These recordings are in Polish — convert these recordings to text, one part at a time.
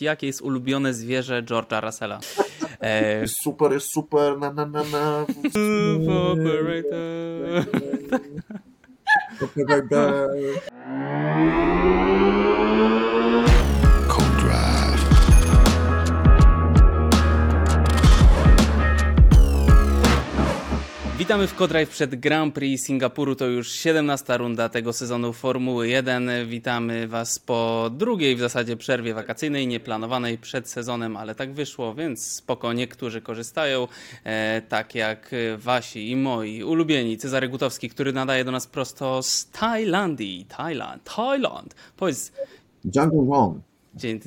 jakie jest ulubione zwierzę George'a Russella. E... Jest super, jest super, na na na na. Operator. Witamy w Codrive przed Grand Prix Singapuru. To już 17 runda tego sezonu Formuły 1. Witamy Was po drugiej w zasadzie przerwie wakacyjnej, nieplanowanej przed sezonem, ale tak wyszło, więc spoko. Niektórzy korzystają, e, tak jak Wasi i moi ulubieni Cezary Gutowski, który nadaje do nas prosto z Tajlandii. Thailand, Thailand. Powiedz. Jungle Wrong. Dzień,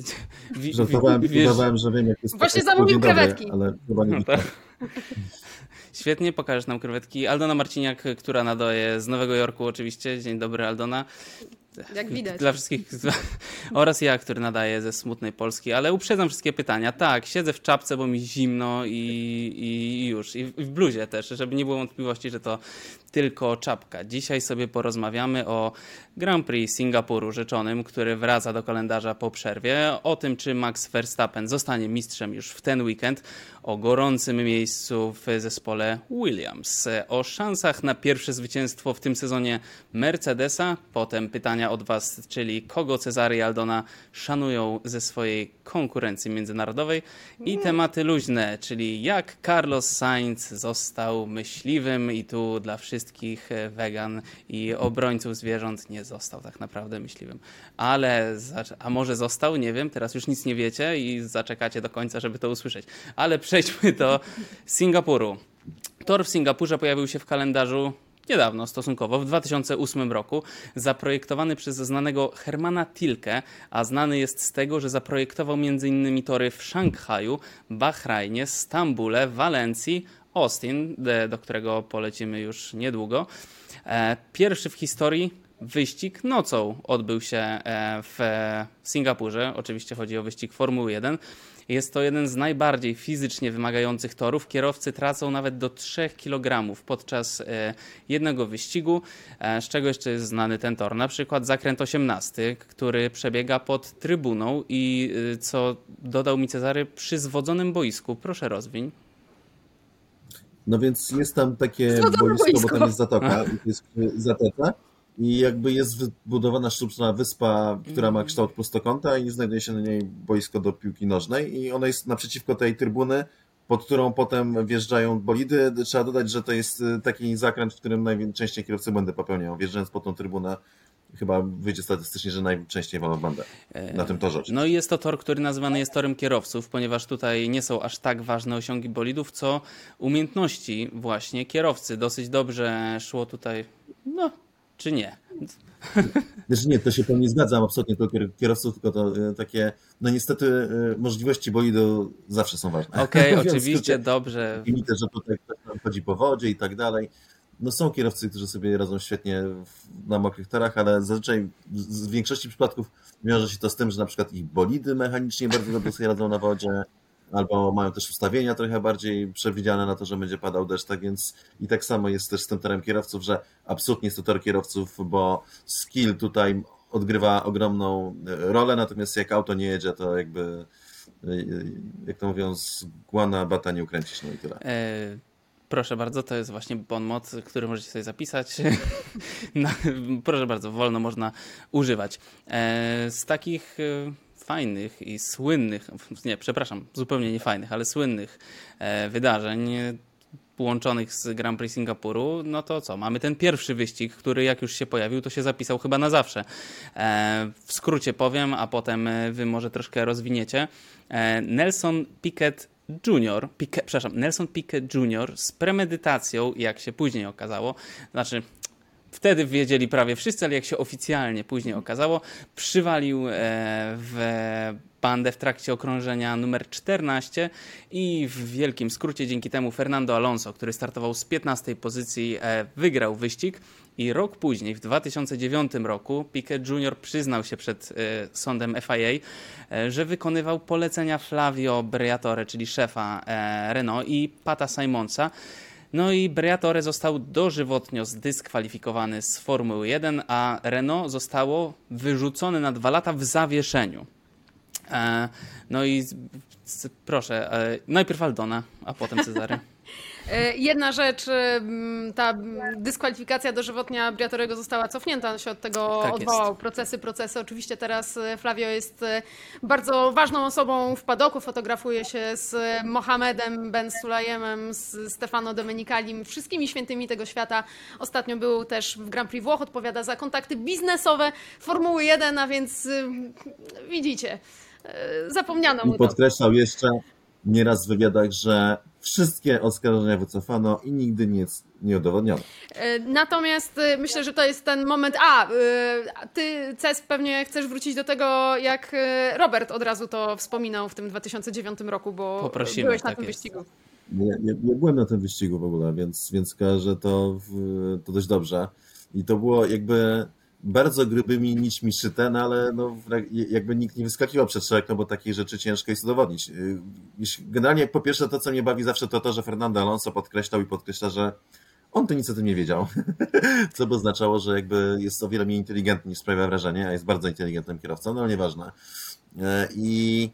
Żartowałem, udawałem, że wiem jak jest Właśnie zamówił krewetki. Ale chyba nie no tak. Świetnie, pokażesz nam krewetki. Aldona Marciniak, która nadaje z Nowego Jorku oczywiście. Dzień dobry Aldona. Jak widać. Dla wszystkich. Oraz ja, który nadaje ze smutnej Polski, ale uprzedzam wszystkie pytania. Tak, siedzę w czapce, bo mi zimno i, i już. I w bluzie też, żeby nie było wątpliwości, że to tylko czapka. Dzisiaj sobie porozmawiamy o Grand Prix Singapuru rzeczonym, który wraca do kalendarza po przerwie, o tym, czy Max Verstappen zostanie mistrzem już w ten weekend, o gorącym miejscu w zespole Williams, o szansach na pierwsze zwycięstwo w tym sezonie Mercedesa, potem pytania od Was, czyli kogo Cezary i Aldona szanują ze swojej konkurencji międzynarodowej. I tematy luźne, czyli jak Carlos Sainz został myśliwym i tu dla wszystkich wegan i obrońców zwierząt nie został tak naprawdę myśliwym. Ale, a może został, nie wiem, teraz już nic nie wiecie i zaczekacie do końca, żeby to usłyszeć. Ale przejdźmy do Singapuru. Tor w Singapurze pojawił się w kalendarzu niedawno stosunkowo, w 2008 roku, zaprojektowany przez znanego Hermana Tilke, a znany jest z tego, że zaprojektował m.in. tory w Szanghaju, Bahrajnie, Stambule, Walencji, Austin, do którego polecimy już niedługo. E, pierwszy w historii wyścig nocą odbył się e, w Singapurze. Oczywiście chodzi o wyścig Formuły 1. Jest to jeden z najbardziej fizycznie wymagających torów. Kierowcy tracą nawet do 3 kg podczas e, jednego wyścigu, z czego jeszcze jest znany ten tor. Na przykład zakręt 18, który przebiega pod trybuną i co dodał mi Cezary, przy zwodzonym boisku. Proszę rozwiń. No więc jest tam takie boisko, bo tam jest zatoka, jest zatoka i jakby jest wybudowana sztuczna wyspa, która ma mm. kształt prostokąta i znajduje się na niej boisko do piłki nożnej i ona jest naprzeciwko tej trybuny, pod którą potem wjeżdżają bolidy. Trzeba dodać, że to jest y, taki zakręt, w którym najczęściej kierowcy błędy popełniają. Wjeżdżając pod tą trybunę, chyba wyjdzie statystycznie, że najczęściej walą bandę na tym torze. No i jest to tor, który nazywany jest torem kierowców, ponieważ tutaj nie są aż tak ważne osiągi bolidów, co umiejętności właśnie kierowcy. Dosyć dobrze szło tutaj, no czy nie? Znaczy nie, to się pewnie zgadzam absolutnie tylko kierowców, tylko to e, takie, no niestety e, możliwości bolidu zawsze są ważne. Okej, okay, oczywiście, dobrze. Limity, że tutaj ktoś tam chodzi po wodzie i tak dalej. No są kierowcy, którzy sobie radzą świetnie na mokrych torach, ale zazwyczaj w większości przypadków wiąże się to z tym, że na przykład ich bolidy mechanicznie bardzo dobrze sobie radzą na wodzie, albo mają też ustawienia trochę bardziej przewidziane na to, że będzie padał deszcz, tak więc i tak samo jest też z tym torem kierowców, że absolutnie jest to tor kierowców, bo skill tutaj odgrywa ogromną e, rolę, natomiast jak auto nie jedzie, to jakby e, jak to mówią, z guana bata nie ukręcisz, no i tyle. E, proszę bardzo, to jest właśnie bon mot, który możecie sobie zapisać. no, proszę bardzo, wolno można używać. E, z takich fajnych i słynnych, nie, przepraszam, zupełnie nie fajnych, ale słynnych e, wydarzeń połączonych z Grand Prix Singapuru, no to co? Mamy ten pierwszy wyścig, który jak już się pojawił, to się zapisał chyba na zawsze. E, w skrócie powiem, a potem e, wy może troszkę rozwiniecie. Nelson Piquet Junior, Piquet, przepraszam, Nelson Piquet Jr. z premedytacją, jak się później okazało, znaczy Wtedy wiedzieli prawie wszyscy, ale jak się oficjalnie później okazało, przywalił e, w bandę w trakcie okrążenia numer 14 i w wielkim skrócie dzięki temu Fernando Alonso, który startował z 15 pozycji, e, wygrał wyścig i rok później, w 2009 roku, Piquet Jr. przyznał się przed e, sądem FIA, że wykonywał polecenia Flavio Briatore, czyli szefa Renault i Pata Simonsa, no i Briatore został dożywotnio zdyskwalifikowany z Formuły 1, a Renault zostało wyrzucone na dwa lata w zawieszeniu. No i proszę, najpierw Aldona, a potem Cezary. E, jedna rzecz, ta dyskwalifikacja dożywotnia Briatorego została cofnięta, on się od tego tak odwołał. Jest. Procesy, procesy. Oczywiście teraz e, Flavio jest e, bardzo ważną osobą w padoku, fotografuje się z Mohamedem Ben Sulajemem, z Stefano Domenikalim, wszystkimi świętymi tego świata. Ostatnio był też w Grand Prix Włoch, odpowiada za kontakty biznesowe Formuły 1, a więc widzicie, zapomniano mu I podkreślał jeszcze nieraz w wywiadach, że Wszystkie oskarżenia wycofano i nigdy nic nie udowodniono. E, natomiast e, myślę, że to jest ten moment. A, e, ty, Ces, pewnie chcesz wrócić do tego, jak Robert od razu to wspominał w tym 2009 roku, bo Poprosimy, byłeś na tak tym jest. wyścigu. Nie, nie, nie, byłem na tym wyścigu w ogóle, więc, więc kojarzę to, to dość dobrze. I to było jakby bardzo grubymi nićmi szyte, no ale no, jakby nikt nie wyskakiwał przed szereg, no bo takich rzeczy ciężko jest udowodnić. Y, generalnie po pierwsze to, co mnie bawi zawsze to to, że Fernando Alonso podkreślał i podkreśla, że on to nic o tym nie wiedział, co by oznaczało, że jakby jest o wiele mniej inteligentny niż sprawia wrażenie, a jest bardzo inteligentnym kierowcą, no ale nieważne. Y, I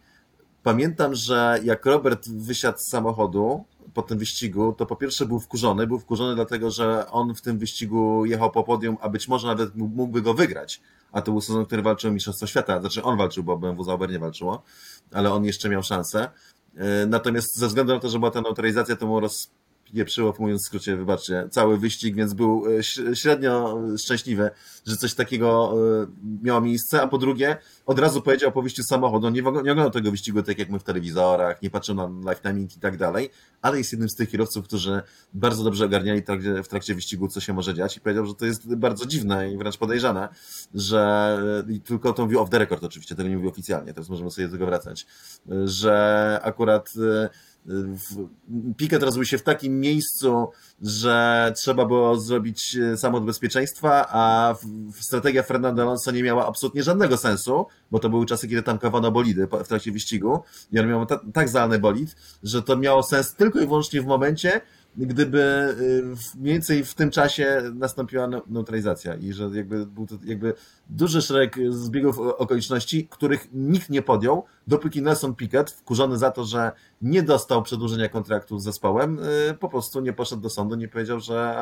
pamiętam, że jak Robert wysiadł z samochodu, po tym wyścigu, to po pierwsze był wkurzony. Był wkurzony dlatego, że on w tym wyścigu jechał po podium, a być może nawet mógłby go wygrać. A to był sezon, który walczył o Mistrzostwo Świata. Znaczy on walczył, bo BMW Zauber nie walczyło, ale on jeszcze miał szansę. E, natomiast ze względu na to, że była ta neutralizacja, to mu roz, pieprzyło, mówiąc w skrócie, wybaczcie, cały wyścig, więc był e, średnio szczęśliwy, że coś takiego e, miało miejsce, a po drugie od razu powiedział po wyjściu samochodu, nie, nie oglądał tego wyścigu tak jak my w telewizorach, nie patrzył na live i tak dalej, ale jest jednym z tych kierowców, którzy bardzo dobrze ogarniali w trakcie, w trakcie wyścigu, co się może dziać i powiedział, że to jest bardzo dziwne i wręcz podejrzane, że i tylko to mówił off the record oczywiście, tego nie mówił oficjalnie, teraz możemy sobie do tego wracać, że akurat e, Piket rozbił się w takim miejscu, że trzeba było zrobić e, samochód bezpieczeństwa, a strategia Fernando Alonso nie miała absolutnie żadnego sensu, bo to były czasy, kiedy tankowano bolidy w trakcie wyścigu. I on miał tak zalany bolid, że to miało sens tylko i wyłącznie w momencie, gdyby y, mniej więcej w tym czasie nastąpiła neutralizacja i że jakby był to jakby duży szereg zbiegów okoliczności, których nikt nie podjął, dopóki Nelson Piquet, wkurzony za to, że nie dostał przedłużenia kontraktu z zespołem, y, po prostu nie poszedł do sądu, nie powiedział, że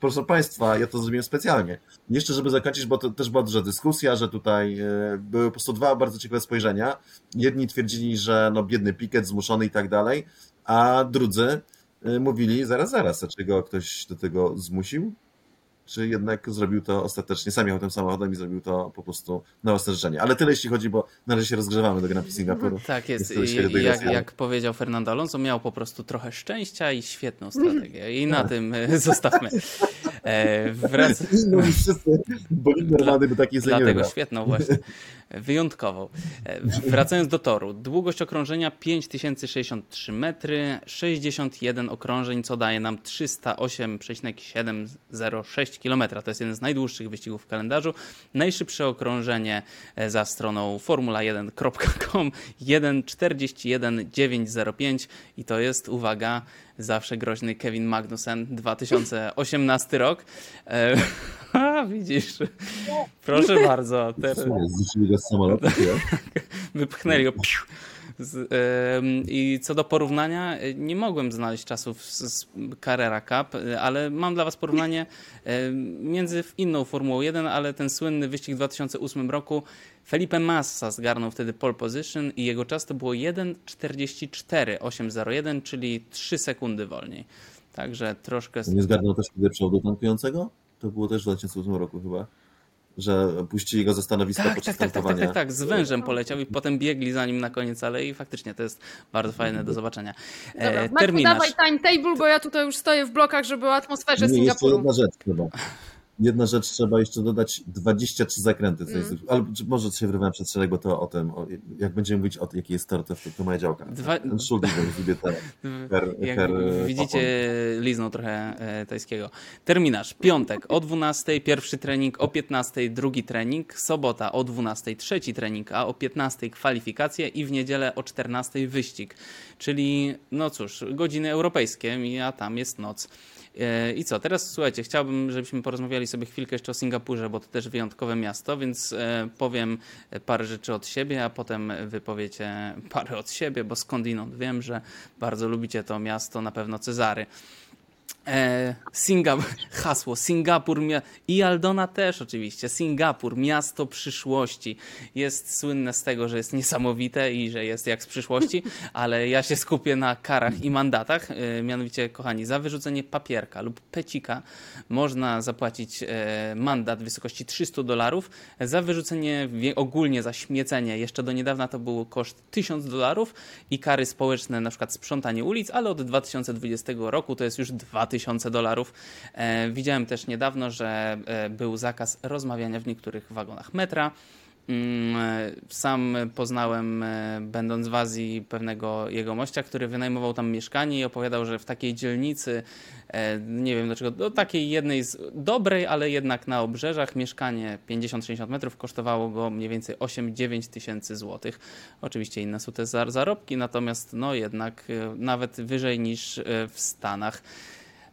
proszę Państwa, ja to zrobiłem specjalnie. Jeszcze, żeby zakończyć, bo to też była duża dyskusja, że tutaj y, były po prostu dwa bardzo ciekawe spojrzenia. Jedni twierdzili, że no biedny Piquet, zmuszony i tak dalej, a drudzy, mówili, zaraz, zaraz, dlaczego ktoś do tego zmusił? Czy jednak zrobił to ostatecznie, sam jechał tym samochodem i zrobił to po prostu na życzenie. Ale tyle jeśli chodzi, bo na razie się rozgrzewamy do Grand Prix Singapuru. Tak jest. jest I jak, jak, powiedział Fernando Alonso, miał po prostu trochę szczęścia i świetną strategię. I na tak. tym y, zostawmy. E, wrac... No wszyscy, bo normalny by taki Dlatego świetną właśnie. Wyjątkową. E, wracając do toru. Długość okrążenia 5063 metry, 61 okrążeń, co daje nam 308,706 km. To jest jeden z najdłuższych wyścigów w kalendarzu. Najszybsze okrążenie e, za stroną formula1.com 1.41.905 i to jest, uwaga, zawsze groźny Kevin Magnussen 2018 rok. E, a, widzisz. Proszę bardzo. Teraz... Zrzucili go I co do porównania, nie mogłem znaleźć czasów z Carrera Cup, ale mam dla Was porównanie między inną Formułą 1, ale ten słynny wyścig w 2008 roku. Felipe Massa zgarnął wtedy pole position i jego czas to było 1.44.801, czyli 3 sekundy wolniej. Także troszkę... Nie zgarnął też wtedy przodu tankującego? To było też w 2008 roku chyba że puścili go ze stanowiska tak, tak, tak, tak, tak, tak, tak, z wężem poleciał i potem biegli za nim na koniec alei i faktycznie to jest bardzo fajne do zobaczenia. E, Dobra, terminarz. dawaj timetable, bo ja tutaj już stoję w blokach, żeby o atmosferze Nie, Singapuru. Jeszcze jedna rzecz chyba. Jedna rzecz trzeba jeszcze dodać, 23 zakręty, co mm. jest, ale może się wyrywałem przed szereg, bo to o tym, o, jak będziemy mówić o jakiej jest tor, to, to moja działka. Dwa... Ten szulnik, lubię te, her, jak her, widzicie, liznął trochę e, tajskiego. Terminarz, piątek o 12, pierwszy trening, o 15, drugi trening, sobota o 12, trzeci trening, a o 15 kwalifikacje i w niedzielę o 14 wyścig. Czyli, no cóż, godziny europejskie, a tam jest noc. E, I co, teraz słuchajcie, chciałbym, żebyśmy porozmawiali sobie chwilkę jeszcze o Singapurze, bo to też wyjątkowe miasto, więc powiem parę rzeczy od siebie, a potem wypowiecie parę od siebie, bo skądinąd wiem, że bardzo lubicie to miasto, na pewno Cezary. E, Singapur, hasło Singapur i Aldona też oczywiście. Singapur, miasto przyszłości. Jest słynne z tego, że jest niesamowite i że jest jak z przyszłości, ale ja się skupię na karach i mandatach. E, mianowicie, kochani, za wyrzucenie papierka lub pecika można zapłacić e, mandat w wysokości 300 dolarów. Za wyrzucenie, ogólnie za śmiecenie, jeszcze do niedawna to był koszt 1000 dolarów i kary społeczne, na przykład sprzątanie ulic, ale od 2020 roku to jest już 2000 tysiące dolarów. E, widziałem też niedawno, że e, był zakaz rozmawiania w niektórych wagonach metra. Mm, e, sam poznałem, będąc w Azji, pewnego jegomościa, który wynajmował tam mieszkanie i opowiadał, że w takiej dzielnicy, nie wiem dlaczego, do takiej jednej z dobrej, ale jednak na obrzeżach, mieszkanie 50-60 metrów kosztowało go mniej więcej 8-9 tysięcy złotych. Oczywiście inne są te zarobki, natomiast no jednak nawet wyżej niż w Stanach.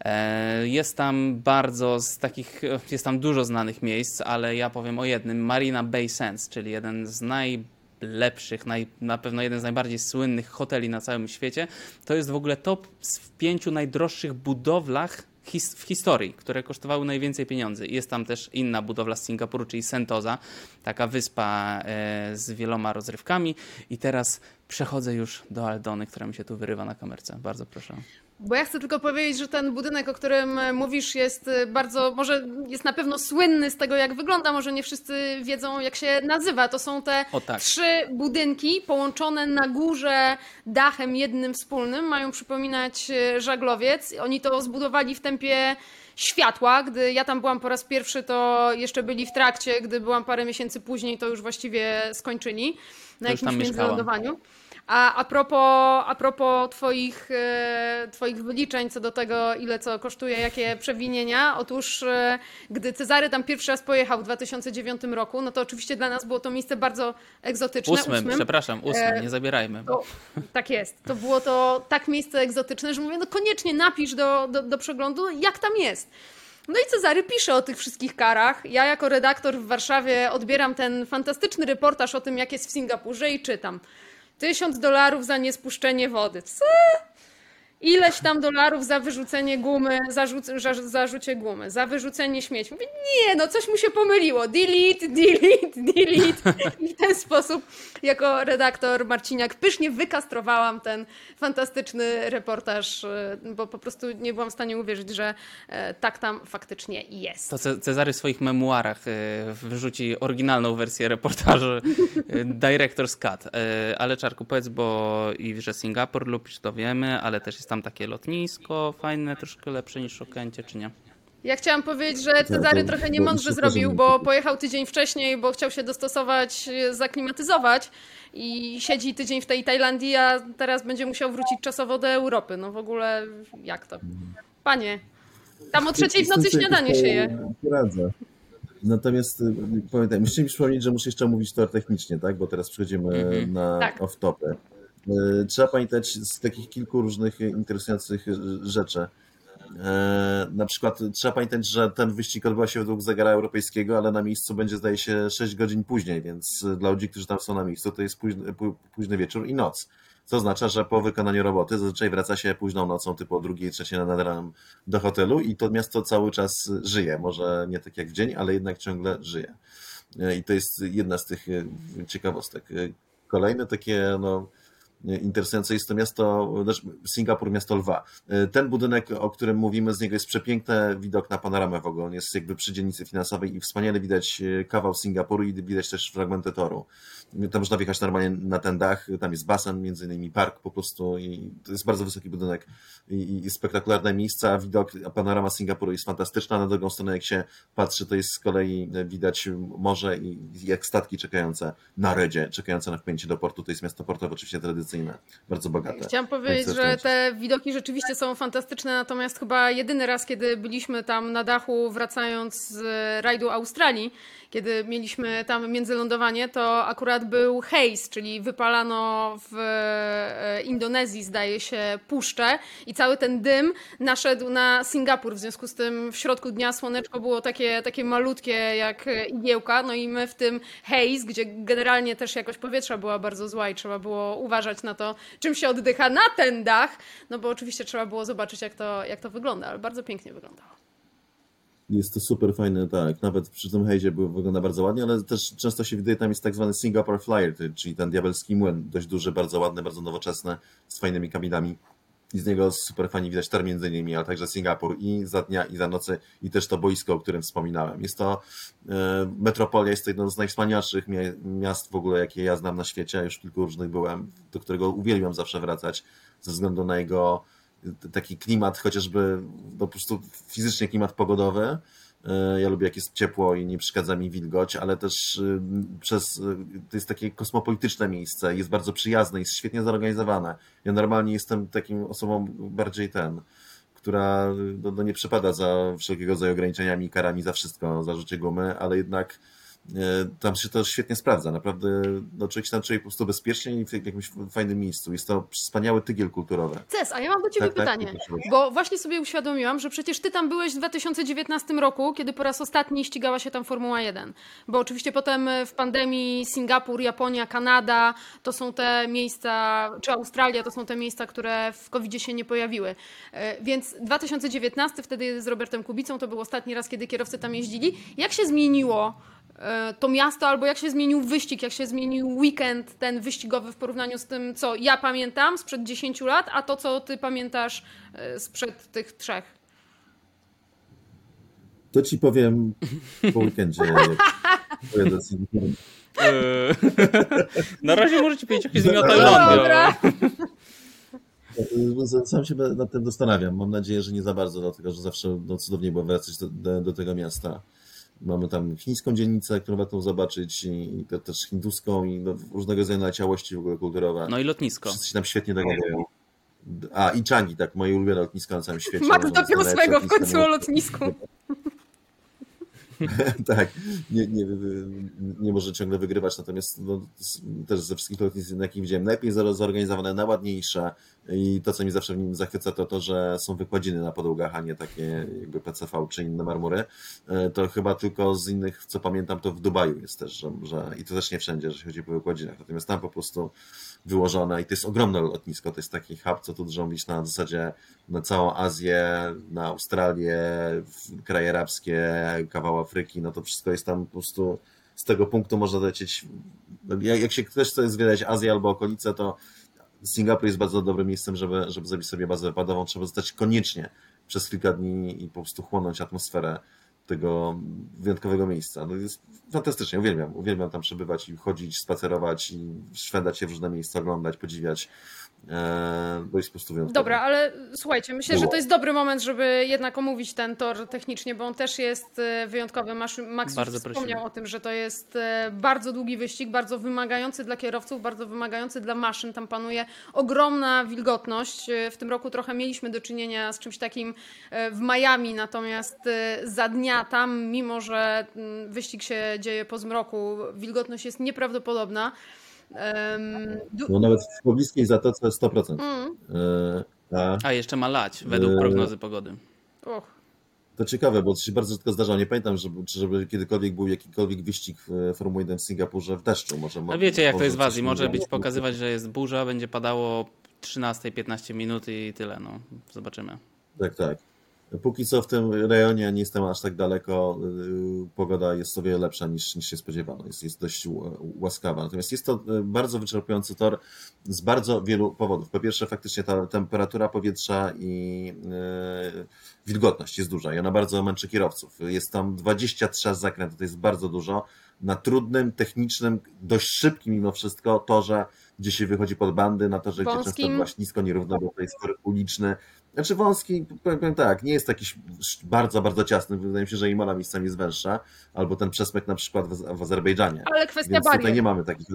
E, jest tam bardzo z takich, jest tam dużo znanych miejsc, ale ja powiem o jednym, Marina Bay Sands, czyli jeden z najlepszych, naj, na pewno jeden z najbardziej słynnych hoteli na całym świecie. To jest w ogóle top w pięciu najdroższych budowlach his, w historii, które kosztowały najwięcej pieniędzy. Jest tam też inna budowla z Singapuru, czyli Sentosa, taka wyspa e, z wieloma rozrywkami. I teraz przechodzę już do Aldony, która mi się tu wyrywa na kamerce. Bardzo proszę. Bo ja chcę tylko powiedzieć, że ten budynek, o którym mówisz, jest bardzo, może jest na pewno słynny z tego, jak wygląda, może nie wszyscy wiedzą, jak się nazywa. To są te tak. trzy budynki połączone na górze dachem jednym wspólnym. Mają przypominać e, żaglowiec. Oni to zbudowali w tempie światła. Gdy ja tam byłam po raz pierwszy, to jeszcze byli w trakcie. Gdy byłam parę miesięcy później, to już właściwie skończyli na to jakimś międzylądowaniu. A, a, propos, a propos twoich, e, twoich wyliczeń co do tego, ile co kosztuje, jakie przewinienia, otóż e, gdy Cezary tam pierwszy raz pojechał w 2009 roku, no to oczywiście dla nas było to miejsce bardzo egzotyczne. Ósmym, ósmym. przepraszam, ósmym, e, nie zabierajmy. To, tak jest. To było to tak miejsce egzotyczne, że mówię, no koniecznie napisz do, do, do przeglądu, jak tam jest. No i Cezary pisze o tych wszystkich karach. Ja jako redaktor w Warszawie odbieram ten fantastyczny reportaż o tym, jak jest w Singapurze i czytam. Tysiąc dolarów za niespuszczenie wody. Co? Ileś tam dolarów za wyrzucenie gumy, za zarzucie gumy, za wyrzucenie śmieci. Mówię, nie, no coś mu się pomyliło. Delete, delete, delete. I w ten sposób jako redaktor Marciniak pysznie wykastrowałam ten fantastyczny reportaż, e, bo po prostu nie byłam w stanie uwierzyć, że e, tak tam faktycznie jest. To Cezary w swoich memuarach e, wyrzuci oryginalną wersję reportażu Director's Cut. Ale Czarku, powiedz, bo i że Singapur lubisz, to wiemy, ale też jest tam takie lotnisko fajne, troszkę lepsze niż Okęcie, czy nie? Ja chciałam powiedzieć, że Cezary trochę niemądrze zrobił, bo pojechał tydzień wcześniej, bo chciał się dostosować, zaklimatyzować i siedzi tydzień w tej Tajlandii, a teraz będzie musiał wrócić czasowo do Europy. No w ogóle jak to? Panie, tam o trzeciej w nocy śniadanie się je. Radzę. Natomiast y, pamiętaj, musicie mi przypomnieć, że muszę jeszcze mówić to technicznie, tak? Bo teraz przechodzimy mhm. na tak. off-topy. E, trzeba pamiętać z takich kilku różnych interesujących rzeczy. E, na przykład trzeba pamiętać, że ten wyścig odbywa się według zegara europejskiego, ale na miejscu będzie zdaje się 6 godzin później, więc dla ludzi, którzy tam są na miejscu, to jest późny, późny wieczór i noc. Co oznacza, że po wykonaniu roboty zazwyczaj wraca się późną nocą, typu o drugiej, trzeciej nad ranem do hotelu i to miasto cały czas żyje. Może nie tak jak w dzień, ale jednak ciągle żyje. E, I to jest jedna z tych ciekawostek. Kolejne takie, no, interesujące jest to miasto, znaczy Singapur, miasto lwa. Ten budynek, o którym mówimy, z niego jest przepiękny widok na panoramę w ogóle. On jest jakby przy dzielnicy finansowej i wspaniale widać kawał Singapuru i widać też fragmenty toru. Tam można wjechać normalnie na ten dach, tam jest basen, między innymi park po prostu i to jest bardzo wysoki budynek i, i spektakularne miejsca, widok, panorama Singapuru jest fantastyczna, na drugą stronę jak się patrzy, to jest z kolei widać morze i jak statki czekające na redzie, czekające na wpięcie do portu, to jest miasto portowe oczywiście tradycyjne bardzo bogate. Chciałam powiedzieć, że te widoki rzeczywiście są fantastyczne, natomiast chyba jedyny raz, kiedy byliśmy tam na dachu, wracając z rajdu Australii, kiedy mieliśmy tam międzylądowanie, to akurat był haze, czyli wypalano w e, Indonezji, zdaje się, puszczę i cały ten dym naszedł na Singapur. W związku z tym w środku dnia słoneczko było takie, takie malutkie jak igiełka, no i my w tym haze, gdzie generalnie też jakość powietrza była bardzo zła i trzeba było uważać na to, czym się oddycha na ten dach, no bo oczywiście trzeba było zobaczyć, jak to, jak to wygląda, ale bardzo pięknie wyglądało. Jest to super fajne, tak. Nawet przy tym hejzie wygląda bardzo ładnie, ale też często się widuje, tam jest tak zwany Singapore Flyer, czyli ten diabelski młyn, dość duży, bardzo ładny, bardzo nowoczesny, z fajnymi kabinami. I z niego super fajnie widać tor między innymi, ale także Singapur i za dnia, i za nocy, i też to boisko, o którym wspominałem. Jest to e, metropolia, jest to jedno z najwspanialszych miast w ogóle, jakie ja znam na świecie. Już kilku różnych byłem, do którego uwielbiam zawsze wracać, ze względu na jego taki klimat, chociażby po prostu fizycznie klimat pogodowy. E, ja lubię, jak jest ciepło i nie przeszkadza mi wilgoć, ale też y, przez, y, to jest takie kosmopolityczne miejsce, jest bardzo przyjazne, jest świetnie zorganizowane. Ja normalnie jestem takim osobą bardziej ten, która no, no nie przepada za wszelkiego rodzaju ograniczeniami i karami za wszystko, za życie gumy, ale jednak tam się to świetnie sprawdza. Naprawdę no, człowiek się tam czuje po prostu bezpiecznie i w jakimś fajnym miejscu. Jest to wspaniały tygiel kulturowy. Ces, a ja mam do Ciebie tak, tak pytanie, tak, bo właśnie sobie uświadomiłam, że przecież Ty tam byłeś w 2019 roku, kiedy po raz ostatni ścigała się tam Formuła 1. Bo oczywiście potem w pandemii Singapur, Japonia, Kanada to są te miejsca, czy Australia to są te miejsca, które w covid się nie pojawiły. E, więc 2019 wtedy z Robertem Kubicą to był ostatni raz, kiedy kierowcy tam jeździli. Jak się zmieniło E, to miasto, albo jak się zmienił wyścig, jak się zmienił weekend ten wyścigowy w porównaniu z tym, co ja pamiętam sprzed 10 lat, a to, co ty pamiętasz e, sprzed tych trzech. To ci powiem po weekendzie. E, na razie możecie powiedzieć, jakie zmienia Tajlandia. Sam się nad tym zastanawiam. Mam nadzieję, że nie za bardzo, dlatego że zawsze no, cudownie było wracać do, do, do tego miasta. Mamy tam chińską dzielnicę, którą warto zobaczyć i te, też hinduską i no, różnego rodzaju naleciałości w ogóle kulturowe. No i lotnisko. Wszyscy się tam świetnie dogadają. A, i Changi, tak, moje ulubione lotnisko na całym świecie. Magda Piosłego w końcu o lotnisku. tak, nie, nie, nie może ciągle wygrywać, natomiast no, też ze wszystkich lotnisk, na jakich widziałem, najlepiej zorganizowane, najładniejsze i to, co mi zawsze w nim zachwyca, to to, że są wykładziny na podłogach, a nie takie jakby PCV czy inne marmury. E, to chyba tylko z innych, co pamiętam, to w Dubaju jest też, że, że i to też nie wszędzie, że chodzi po wykładzinach, natomiast tam po prostu wyłożone i to jest ogromne lotnisko, to jest taki hub, co tu drąbić na zasadzie na całą Azję, na Australię, kraje arabskie, kawał Afryki, no to wszystko jest tam po prostu z tego punktu można lecieć, jak się ktoś chce zwiedzać Azję albo okolice, to Singapur jest bardzo dobrym miejscem, żeby, żeby zrobić sobie bazę wypadową, trzeba zostać koniecznie przez kilka dni i po prostu chłonąć atmosferę tego wyjątkowego miejsca. No jest fantastycznie, uwielbiam. Uwielbiam tam przebywać i chodzić, spacerować i szwendać się w różne miejsca, oglądać, podziwiać. E, bo jest po prostu wyjątkowy. Dobra, ale słuchajcie, myślę, że to jest dobry moment, żeby jednak omówić ten tor technicznie, bo on też jest e, wyjątkowy. Max bardzo wspomniał prosimy. o tym, że to jest e, bardzo długi wyścig, bardzo wymagający dla kierowców, bardzo wymagający dla maszyn. Tam panuje ogromna wilgotność. W tym roku trochę mieliśmy do czynienia z czymś takim w Miami, natomiast za dnia tam, mimo że mm, wyścig się dzieje po zmroku, wilgotność jest nieprawdopodobna. No nawet w pobliskiej zatoce 100%. Mm. E, a, a, jeszcze ma lać, według e, prognozy pogody. Och. To ciekawe, bo to się bardzo rzadko zdarzało. Nie pamiętam, żeby, czy żeby kiedykolwiek był jakikolwiek wyścig w Formuły 1 w Singapurze w deszczu. Może, no wiecie, jak to jest w Azji. Może być pokazywać, że jest burza, będzie padało 13-15 minut i tyle. No, zobaczymy. Tak, tak. Póki co w tym rejonie nie jestem aż tak daleko, y, pogoda jest sobie lepsza niż, niż się spodziewano, jest, jest dość łaskawa. Natomiast jest to y, bardzo wyczerpujący tor z bardzo wielu powodów. Po pierwsze, faktycznie ta temperatura powietrza i yy, wilgotność jest duża i ona bardzo męczy kierowców. Jest tam 23 zakrętów, to jest bardzo dużo. Na trudnym, technicznym, dość szybkim mimo wszystko torze, gdzie się wychodzi pod bandy, na torze, gdzie często była ślisko, nierówno, bo to jest tor uliczny, znaczy wąski, powiem, powiem, tak, nie jest jakiś bardzo, bardzo ciasny. Wydaje mi się, że Imola miejscami jest węższa, albo ten przesmyk na przykład w, w Azerbejdżanie. Ale kwestia Więc barier. tutaj nie mamy takich...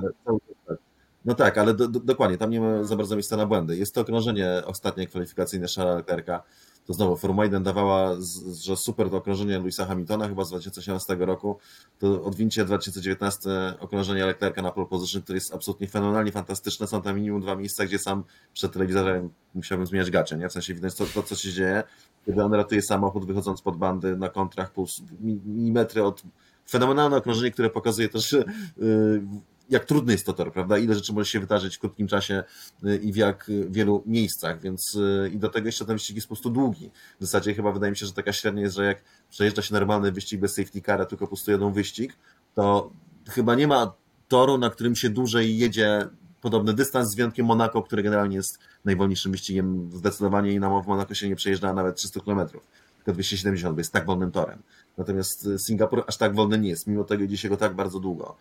No tak, ale do, do, dokładnie, tam nie ma za bardzo miejsca na błędy. Jest to okrążenie ostatnie kwalifikacyjne Charlesa Leclerca. To znowu Formuła 1 dawała, że super to okrążenie Louisa Hamiltona chyba z 2018 roku. To odwincie 2019 okrążenie Leclerca na pole position, które jest absolutnie fenomenalnie fantastyczne. Są tam minimum dwa miejsca, gdzie sam przed telewizorem musiałbym zmieniać gacze, nie? W sensie widać to, to co się dzieje, kiedy on ratuje samochód wychodząc pod bandy na kontrach, pół milimetry od fenomenalne okrążenie, które pokazuje też yy, jak trudny jest to tor, prawda? Ile rzeczy może się wydarzyć w krótkim czasie y, i w jak wielu miejscach, więc y, i do tego jeszcze ten wyścig jest po prostu długi. W zasadzie chyba wydaje mi się, że taka średnia jest, że jak przejeżdża się normalny wyścig bez safety cara, tylko po prostu jeden wyścig, to chyba nie ma toru, na którym się dłużej jedzie podobny dystans, z wyjątkiem Monako, który generalnie jest najwolniejszym wyścigiem zdecydowanie i na w Monako się nie przejeżdża nawet 300 km, tylko 270, bo jest tak wolnym torem. Natomiast Singapur aż tak wolny nie jest, mimo tego idzie się go tak bardzo długo.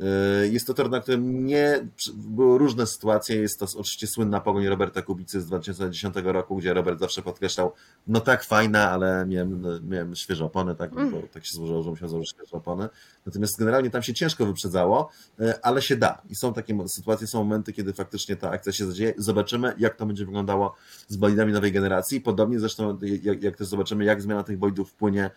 E, jest to tor, na którym nie były różne sytuacje. Jest to oczywiście słynna pogoń Roberta Kubicy z 2010 roku, gdzie Robert zawsze podkreślał, no tak fajna, ale miałem, miałem świeże opony, tak, mm. bo tak się złożyło, że musiał założyć świeże opony. Natomiast generalnie tam się ciężko wyprzedzało, e, ale się da. I są takie sytuacje, są momenty, kiedy faktycznie ta akcja się zadzieje. Zobaczymy, jak to będzie wyglądało z bolidami nowej generacji. Podobnie zresztą, jak, jak też zobaczymy, jak zmiana tych bolidów wpłynie e,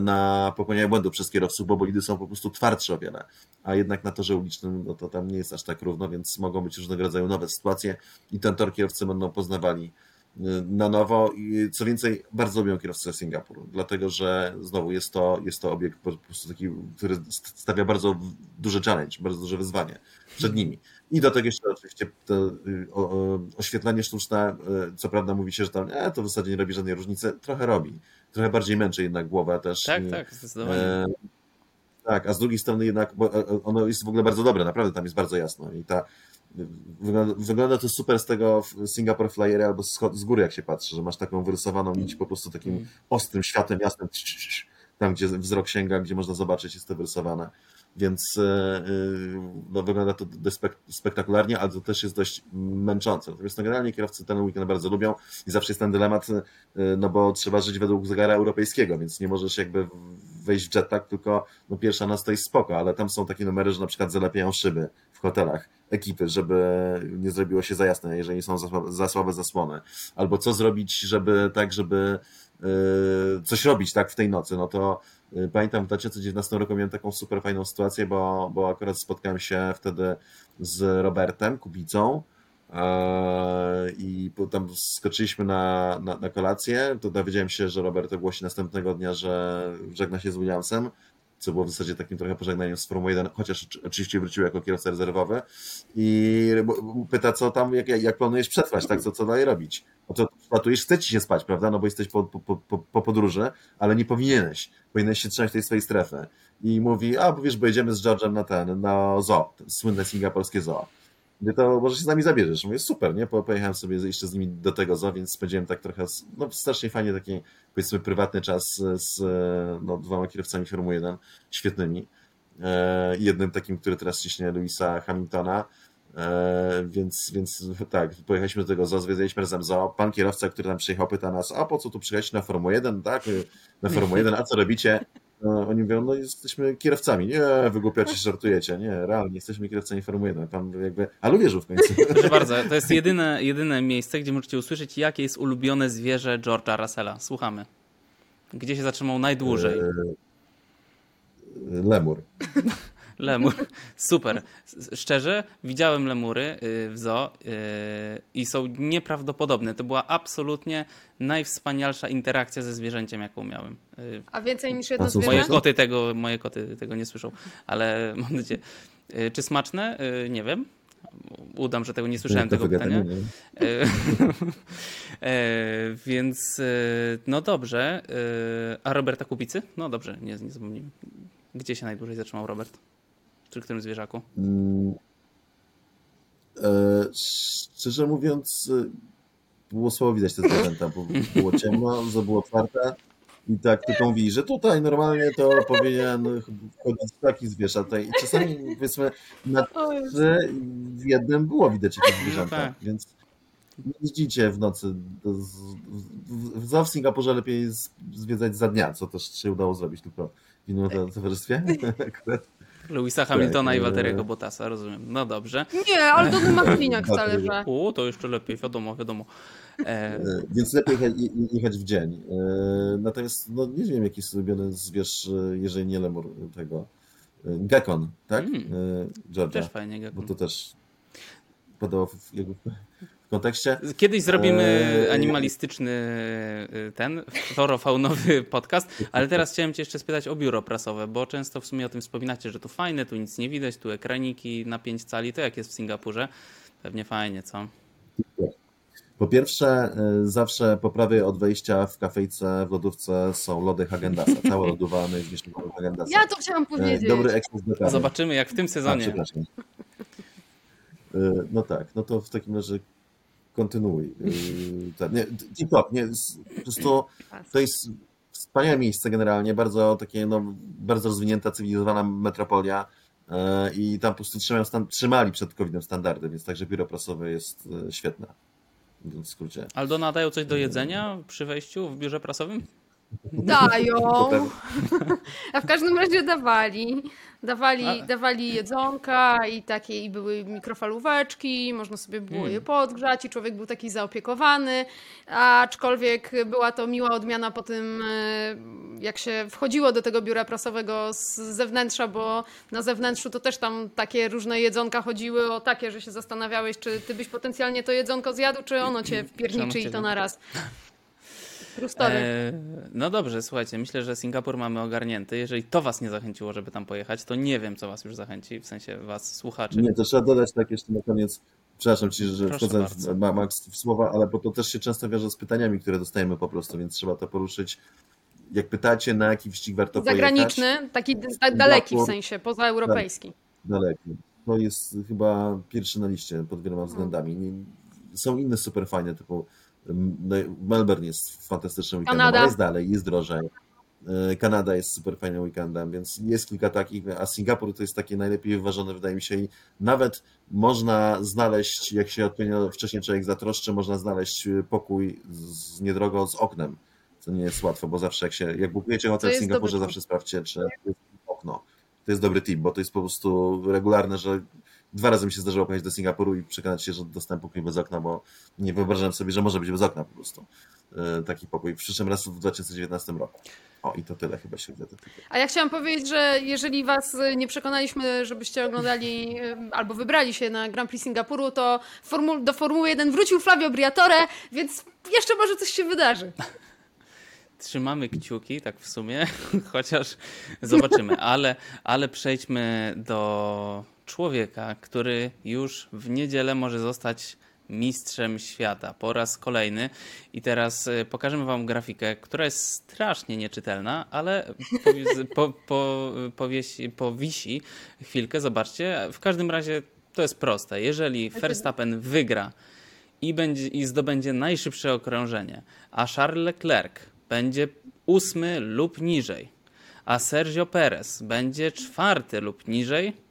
na popełnianie błędów przez kierowców, bo bolidy są po prostu twardsze o wiele. A jednak na torze ulicznym no to tam nie jest aż tak równo, więc mogą być różnego rodzaju nowe sytuacje i ten tor kierowcy będą poznawali y, na nowo i co więcej, bardzo lubią kierowcę Singapuru, dlatego że znowu jest to, jest to obiekt po prostu taki, który stawia bardzo duży challenge, bardzo duże wyzwanie przed nimi. I do tego jeszcze oczywiście to y, oświetlenie sztuczne, y, co prawda mówi się, że tam e, to w zasadzie nie robi żadnej różnicy, trochę robi. Trochę bardziej męczy jednak głowę też. Tak, tak, zdecydowanie. E, tak, a z drugiej strony jednak, bo e, e, ono jest w ogóle bardzo dobre, naprawdę tam jest bardzo jasno i ta wygląda, wygląda to super z tego Singapore Flyery albo z, z góry jak się patrzy, że masz taką wyrysowaną nić po prostu takim mm. ostrym światem jasnym tam gdzie wzrok sięga, gdzie można zobaczyć jest to wyrysowane więc e, no, wygląda to spektakularnie, ale to też jest dość męczące. Natomiast no, generalnie kierowcy ten weekend bardzo lubią i zawsze jest ten dylemat, no bo trzeba żyć według zegara europejskiego, więc nie możesz jakby wejść w jetlag, tylko no pierwsza noc to jest spoko, ale tam są takie numery, że na przykład zalepiają szyby w hotelach ekipy, żeby nie zrobiło się za jasne, jeżeli są za słabe, za słabe zasłony. Albo co zrobić, żeby tak, żeby coś robić tak w tej nocy, no to pamiętam w 2019 roku miałem taką super fajną sytuację, bo, bo akurat spotkałem się wtedy z Robertem Kubicą, i tam skoczyliśmy na, na, na kolację. To dowiedziałem się, że Robert ogłosi następnego dnia, że żegna się z Williamsem, co było w zasadzie takim trochę pożegnaniem z Formuły 1, chociaż oczywiście wrócił jako kierowca rezerwowy i pyta, co tam, jak, jak planujesz przetrwać, tak, co, co dalej robić. O co platujesz, chce ci się spać, prawda, no bo jesteś po, po, po, po podróży, ale nie powinieneś, powinieneś się trzymać tej swojej strefy. I mówi, a, bo wiesz, bo jedziemy z George'em na ten, na zoo, słynne singapurskie zoo Mówię, to może się z nami zabierzesz. Mówię, super, nie? Pojechałem sobie jeszcze z nimi do tego zoo, więc spędziłem tak trochę, no strasznie fajnie taki, powiedzmy, prywatny czas z no, dwoma kierowcami Formuły 1, świetnymi. E, jednym takim, który teraz ciśnie Louisa Hamiltona, e, więc, więc tak, pojechaliśmy do tego zoo, zwiedzaliśmy razem zoo. Pan kierowca, który tam przyjechał, pyta nas, a po co tu przyjechać na Formułę 1, tak? Na Formułę 1, a co robicie? No, oni mówią, no jesteśmy kierowcami. Nie, wygłupiacie się, żartujecie. Nie, realnie jesteśmy kierowcami Formuły 1. Pan jakby, ale wierzył w końcu. Proszę bardzo, to jest jedyne, jedyne miejsce, gdzie możecie usłyszeć, jakie jest ulubione zwierzę George'a Russella. Słuchamy. Gdzie się zatrzymał najdłużej? E, lemur. Lemur. Super. Szczerze, widziałem lemury y, w zoo y, i są nieprawdopodobne. To była absolutnie najwspanialsza interakcja ze zwierzęciem, jaką miałem. Y, A więcej niż jedno zwierzę? Moje koty tego, moje koty tego nie słyszą, ale mam nadzieję. Czy smaczne? Nie wiem. Udam, że tego nie słyszałem, tego pytania. E, więc no dobrze. A Roberta Kubicy? No dobrze, nie, nie zapomnijmy. Gdzie się najdłużej zatrzymał Robert? Przy którym zwierzaku? Mm, e, szczerze mówiąc, e, było słabo widać te zwierzęta, bo było ciemno, za było otwarte i tak tylko mówi, że tutaj normalnie to powinien wchodzić taki zwierzę. I czasami powiedzmy na trzy w jednym było widać jakieś zwierzęta, no tak. więc nie jeździcie w nocy. W, w, w Singapurze lepiej zwiedzać za dnia, co też się udało zrobić tylko w innym towarzystwie. Louisa Hamiltona tak, i Walteriego Bottasa, rozumiem. No dobrze. Nie, ale to ma Marciniak wcale, że... O, to jeszcze lepiej, wiadomo, wiadomo. E... Więc lepiej jechać w dzień. Natomiast no, nie wiem, jaki jest ulubiony zwierz, jeżeli nie lemur tego. Gekon, tak? Mm. Georgia. Też fajnie, Gekon. Bo to też podobał w jego kontekście. Kiedyś zrobimy e, animalistyczny e, ten florofaunowy podcast, ale teraz chciałem cię jeszcze spytać o biuro prasowe, bo często w sumie o tym wspominacie, że tu fajne, tu nic nie widać, tu ekraniki na 5 cali, to jak jest w Singapurze? Pewnie fajnie, co? Po pierwsze, e, zawsze po prawej od wejścia w kafejce, w lodówce są lody Hagendasa. Całe lodowane jest gdzieś Hagendasa. Ja to chciałam powiedzieć. Dobry ekspres do Zobaczymy jak w tym sezonie. A. No tak, no to w takim razie kontynuuj. Ten, nie, TikTok, nie, po prostu to jest wspaniałe miejsce generalnie, bardzo takie, no, bardzo rozwinięta, cywilizowana metropolia e, i tam po prostu trzymają stan, trzymali przed COVID-em standardy, więc także biuro prasowe jest e, świetne. W skrócie. Aldo nadają coś do jedzenia przy wejściu w biurze prasowym? Dają. A w każdym razie dawali. Dawali, dawali jedzonka i takie i były mikrofalóweczki, można sobie było je hmm. podgrzać i człowiek był taki zaopiekowany, aczkolwiek była to miła odmiana po tym, e, jak się wchodziło do tego biura prasowego z zewnętrza, bo na zewnętrzu to też tam takie różne jedzonka chodziły o takie, że się zastanawiałeś, czy ty byś potencjalnie to jedzonko zjadł, czy ono cię wpierniczy i to na raz. E, no dobrze, słuchajcie, myślę, że Singapur mamy ogarnięty. Jeżeli to was nie zachęciło, żeby tam pojechać, to nie wiem, co was już zachęci, w sensie was słuchaczy. Nie, to trzeba dodać tak jeszcze na koniec. Przepraszam ci, że wchodzę w, Max w słowa, ale bo to też się często wiąże z pytaniami, które dostajemy po prostu, więc trzeba to poruszyć. Jak pytacie, na jaki wyścig warto Zagraniczny, pojechać? taki daleki w sensie, pozaeuropejski. Daleki. To jest chyba pierwszy na liście pod wieloma względami. Są inne super fajne, typu Melbourne jest fantastycznym weekendem, Kanada. ale jest dalej, jest drożej. E, Kanada jest super fajnym weekendem, więc jest kilka takich, a Singapur to jest takie najlepiej wyważone, wydaje mi się, i nawet można znaleźć, jak się odpowiednio wcześniej człowiek zatroszczy, można znaleźć pokój z, niedrogo z oknem, co nie jest łatwo, bo zawsze jak się, jak bukujecie hotel w Singapurze, zawsze sprawdźcie, czy jest okno. To jest dobry tip, bo to jest po prostu regularne, że Dwa razy mi się zdarzyło pojechać do Singapuru i przekonać się, że dostałem pokój bez okna, bo nie wyobrażałem sobie, że może być bez okna po prostu e, taki pokój. W przyszłym razu w 2019 roku. O, i to tyle chyba się wtedy. A ja chciałam powiedzieć, że jeżeli was nie przekonaliśmy, żebyście oglądali albo wybrali się na Grand Prix Singapuru, to do Formuły 1 wrócił Flavio Briatore, więc jeszcze może coś się wydarzy. Trzymamy kciuki, tak w sumie, chociaż zobaczymy, ale, ale przejdźmy do człowieka, który już w niedzielę może zostać mistrzem świata po raz kolejny. I teraz y, pokażemy Wam grafikę, która jest strasznie nieczytelna, ale po, po, powiesi, powisi chwilkę. Zobaczcie. W każdym razie to jest proste. Jeżeli Verstappen wygra i, będzie, i zdobędzie najszybsze okrążenie, a Charles Leclerc będzie ósmy lub niżej, a Sergio Perez będzie czwarty lub niżej,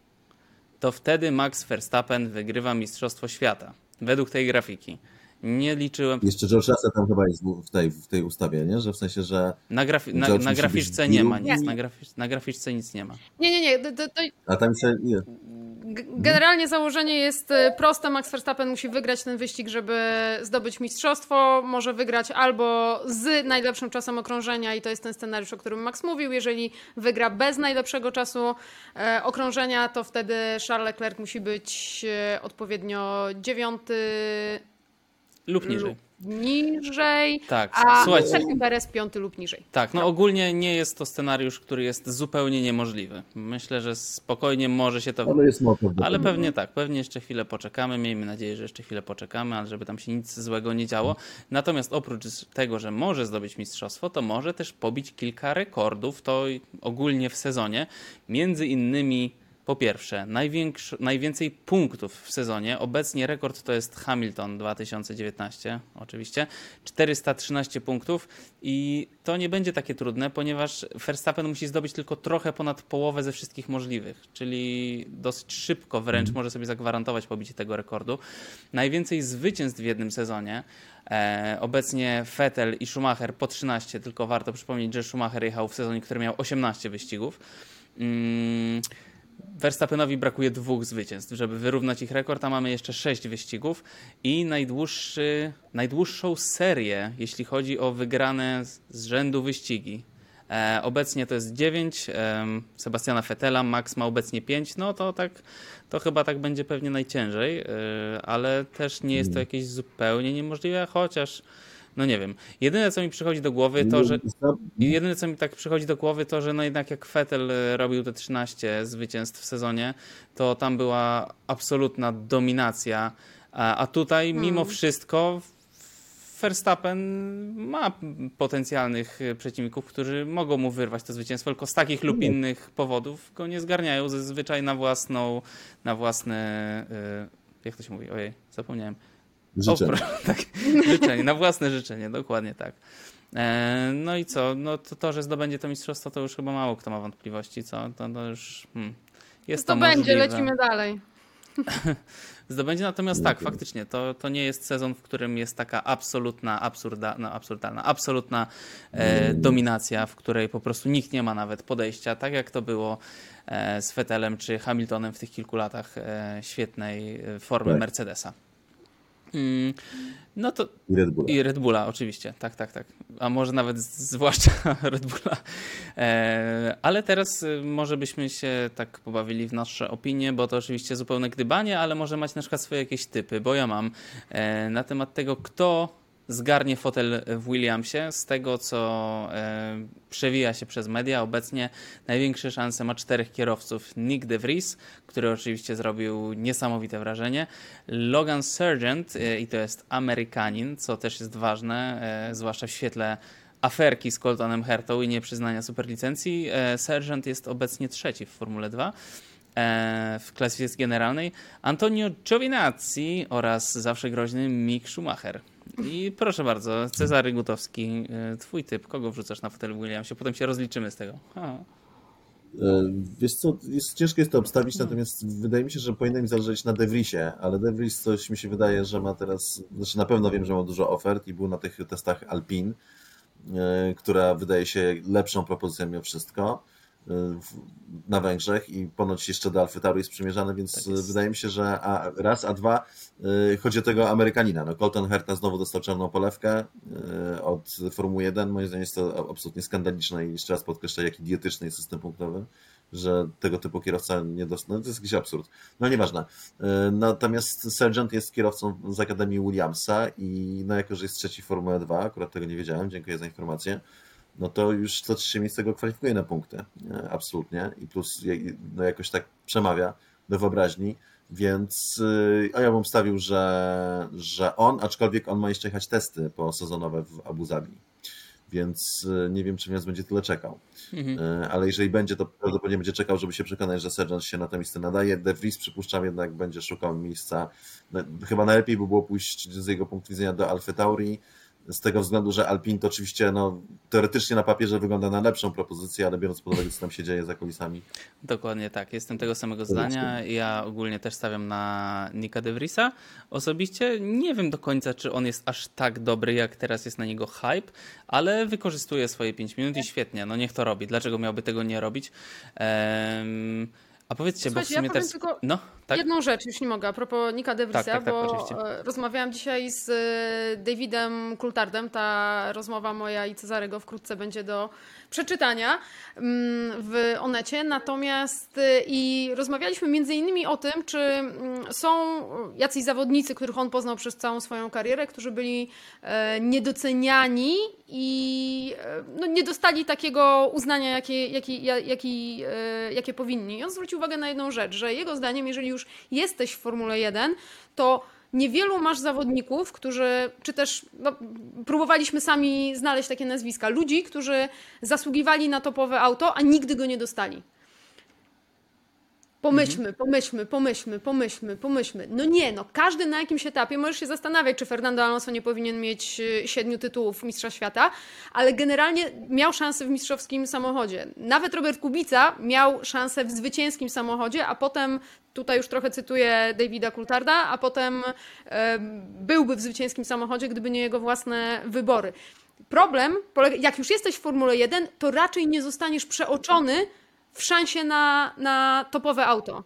to wtedy Max Verstappen wygrywa Mistrzostwo Świata. Według tej grafiki. Nie liczyłem. Jeszcze George Russell tam chyba jest w tej, w tej ustawie, nie? Że w sensie, że. Na, grafi na, na graficzce nie ma nic. Na, grafic na graficzce nic nie ma. Nie, nie, nie. To, to... A tam się. Nie. Generalnie założenie jest y, proste. Max Verstappen musi wygrać ten wyścig, żeby zdobyć mistrzostwo. Może wygrać albo z najlepszym czasem okrążenia i to jest ten scenariusz, o którym Max mówił. Jeżeli wygra bez najlepszego czasu e, okrążenia, to wtedy Charles Leclerc musi być e, odpowiednio dziewiąty lub niżej. Niżej, tak, a Sergio Perez piąty lub niżej. Tak, no ogólnie nie jest to scenariusz, który jest zupełnie niemożliwy. Myślę, że spokojnie może się to... Ale jest Ale pewnie tak, pewnie jeszcze chwilę poczekamy, miejmy nadzieję, że jeszcze chwilę poczekamy, ale żeby tam się nic złego nie działo. Natomiast oprócz tego, że może zdobyć mistrzostwo, to może też pobić kilka rekordów, to ogólnie w sezonie, między innymi po pierwsze, najwięcej punktów w sezonie. Obecnie rekord to jest Hamilton 2019, oczywiście. 413 punktów i to nie będzie takie trudne, ponieważ Verstappen musi zdobyć tylko trochę ponad połowę ze wszystkich możliwych, czyli dosyć szybko wręcz mhm. może sobie zagwarantować pobicie tego rekordu. Najwięcej zwycięstw w jednym sezonie. E, obecnie Vettel i Schumacher po 13, tylko warto przypomnieć, że Schumacher jechał w sezonie, który miał 18 wyścigów. Verstappenowi brakuje dwóch zwycięstw, żeby wyrównać ich rekord, a mamy jeszcze sześć wyścigów i najdłuższy, najdłuższą serię, jeśli chodzi o wygrane z rzędu wyścigi. E, obecnie to jest 9, e, Sebastiana Fetela, Max ma obecnie 5, no to tak, to chyba tak będzie pewnie najciężej, e, ale też nie jest to jakieś zupełnie niemożliwe, chociaż no nie wiem. Jedyne, co mi przychodzi do głowy, to, że. Jedyne, co mi tak przychodzi do głowy, to, że no jednak jak Vettel e, robił te 13 zwycięstw w sezonie, to tam była absolutna dominacja. A tutaj, hmm. mimo wszystko, Verstappen ma potencjalnych e, przeciwników, którzy mogą mu wyrwać to zwycięstwo, tylko z takich lub innych powodów go nie zgarniają zazwyczaj na własną, na własne, e, jak to się mówi, ojej, zapomniałem, Życzenie. O, tak, życzenie, na własne życzenie, dokładnie tak. E, no i co? No to, to, że zdobędzie to mistrzostwo, to już chyba mało kto ma wątpliwości, co? To, to już hmm, jest to, to będzie, lecimy dalej. Zdobędzie natomiast tak, faktycznie, to, to nie jest sezon, w którym jest taka absolutna, absurda, no, absurdalna, absolutna e, dominacja, w której po prostu nikt nie ma nawet podejścia, tak jak to było e, z Fetelem czy Hamiltonem w tych kilku latach e, świetnej e, formy tak. Mercedesa. Mm, no to. I Red Bulla. I Red Bulla, oczywiście. Tak, tak, tak. A może nawet zwłaszcza Red Bulla. E, ale teraz y, może byśmy się tak pobawili w nasze opinie, bo to oczywiście zupełne gdybanie, ale może macie na przykład swoje jakieś typy, bo ja mam e, na temat tego, kto zgarnie fotel w Williamsie. Z tego, co e, przewija się przez media, obecnie największe szanse ma czterech kierowców. Nick De Vries, który oczywiście zrobił niesamowite wrażenie. Logan Sargent, e, i to jest Amerykanin, co też jest ważne, e, zwłaszcza w świetle aferki z Coltonem Hertą i nieprzyznania superlicencji. Sargent jest obecnie trzeci w Formule 2 w klasyfikacji generalnej. Antonio Giovinazzi oraz zawsze groźny Mick Schumacher. I proszę bardzo, Cezary Gutowski, e, twój typ, kogo wrzucasz na fotel Williamsie? Potem się rozliczymy z tego. Ha. E, wiesz co, jest, ciężko jest to obstawić, natomiast wydaje mi się, że powinno mi zależeć na Devrisie, ale Devris coś mi się wydaje, że ma teraz, znaczy na pewno wiem, że ma dużo ofert i był na tych testach Alpin, e, która wydaje się lepszą propozycją mimo wszystko na Węgrzech i ponoć jeszcze do Alfy jest przymierzany, więc tak jest. wydaje mi się, że a, raz, a dwa y, chodzi o tego Amerykanina. No, Colton Herta znowu dostał czarną polewkę y, od Formuły 1. Moim zdaniem jest to absolutnie skandaliczne i jeszcze raz podkreślę, jaki idiotyczny jest system punktowy, że tego typu kierowca nie dostał. No, to jest jakiś absurd. No nieważne. Y, natomiast Sergeant jest kierowcą z Akademii Williamsa i no, jako, że jest trzeci Formuły 2, akurat tego nie wiedziałem, dziękuję za informację, no to już to trzecie miejsce go kwalifikuje na punkty. E, absolutnie. I plus no jakoś tak przemawia do wyobraźni. Więc e, a ja bym stawił, że, że on, aczkolwiek on ma jeszcze jechać testy posezonowe w Abu Zabi. Więc e, nie wiem, czy nas będzie tyle czekał. Mhm. Ale jeżeli będzie, to prawdopodobnie będzie czekał, żeby się przekonać, że Sergeant się na to miejsce nadaje. De Vries przypuszczam jednak będzie szukał miejsca. No, chyba najlepiej by było pójść z jego punktu widzenia do Alfa Tauri z tego względu, że Alpin to oczywiście no, teoretycznie na papierze wygląda na lepszą propozycję, ale biorąc pod uwagę, co tam się dzieje za kulisami. Dokładnie tak, jestem tego samego zdania. Ja ogólnie też stawiam na Nika De Vriesa. Osobiście nie wiem do końca, czy on jest aż tak dobry, jak teraz jest na niego hype, ale wykorzystuje swoje 5 minut i świetnie, no niech to robi. Dlaczego miałby tego nie robić? Um, a powiedzcie, Słuchajcie, bo w sumie ja teraz... tylko no, tak? jedną rzecz, już nie mogę, a propos Nika De Vriesa, tak, tak, tak, bo oczywiście. rozmawiałam dzisiaj z e, Davidem Kultardem, ta rozmowa moja i Cezarego wkrótce będzie do przeczytania mm, w Onecie, natomiast e, i rozmawialiśmy między innymi o tym, czy mm, są jacyś zawodnicy, których on poznał przez całą swoją karierę, którzy byli e, niedoceniani i no, nie dostali takiego uznania, jakie, jakie, jakie, jakie powinni. I on zwrócił uwagę na jedną rzecz, że jego zdaniem, jeżeli już jesteś w Formule 1, to niewielu masz zawodników, którzy, czy też no, próbowaliśmy sami znaleźć takie nazwiska, ludzi, którzy zasługiwali na topowe auto, a nigdy go nie dostali. Pomyślmy, pomyślmy, pomyślmy, pomyślmy, pomyślmy. No nie, no każdy na jakimś etapie możesz się zastanawiać, czy Fernando Alonso nie powinien mieć y, siedmiu tytułów Mistrza Świata, ale generalnie miał szansę w mistrzowskim samochodzie. Nawet Robert Kubica miał szansę w zwycięskim samochodzie, a potem, tutaj już trochę cytuję Davida Coultharda, a potem e, byłby w zwycięskim samochodzie, gdyby nie jego własne wybory. Problem, jak już jesteś w Formule 1, to raczej nie zostaniesz przeoczony w szansie na, na topowe auto.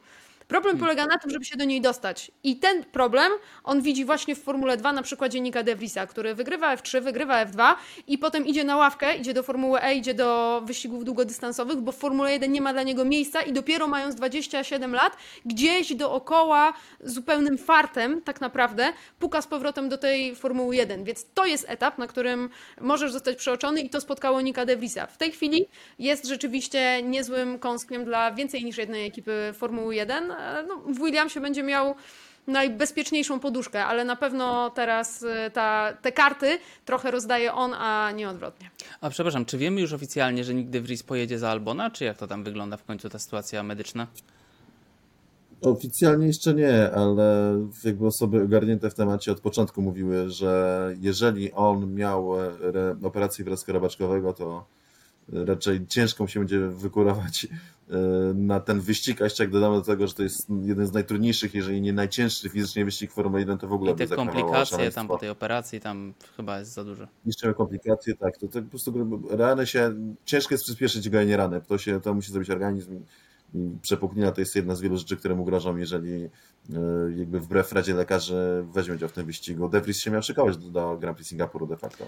Problem Hmm. polega na tym, żeby się do niej dostać. I ten problem on widzi właśnie w Formule 2 na przykładzie Nika De Vriesa, który wygrywa F3, wygrywa F2 i potem idzie na ławkę, idzie do Formuły E, idzie do wyścigów długodystansowych, bo w Formule 1 nie ma dla niego miejsca i dopiero mając 27 lat, gdzieś dookoła zupełnym fartem tak naprawdę puka z powrotem do tej Formuły 1. Więc to jest etap, na którym możesz zostać przeoczony i to spotkało Nika De Vriesa. W tej chwili jest rzeczywiście niezłym kąskiem dla więcej niż jednej ekipy Formuły 1. No, w Williamsie będzie miał najbezpieczniejszą poduszkę, ale na pewno teraz y, ta, te karty trochę rozdaje on, a nie odwrotnie. A przepraszam, czy wiemy już oficjalnie, że Nick De Vries pojedzie za Albona, czy jak to tam wygląda w końcu ta sytuacja medyczna? Oficjalnie jeszcze nie, ale jakby osoby ogarnięte w temacie od początku mówiły, że jeżeli on miał re, operację wręsku robaczkowego, to raczej ciężko mu się będzie wykurować e, na ten wyścig, a jeszcze jak dodamy do tego, że to jest jeden z najtrudniejszych, jeżeli nie najcięższy fizycznie wyścig Formuły 1, to w ogóle I te komplikacje tam po tej operacji, tam chyba jest za dużo. Niszczymy komplikacje, tak, to, to po prostu rany się, ciężko jest przyspieszyć gojenie rany, to, się, to musi zrobić organizm przepuknina to jest jedna z wielu rzeczy, które mu grożą, jeżeli e, jakby wbrew Radzie Lekarzy weźmie udział w tym wyścigu. De Vries się miał szykować do, do Grand Prix Singapuru de facto.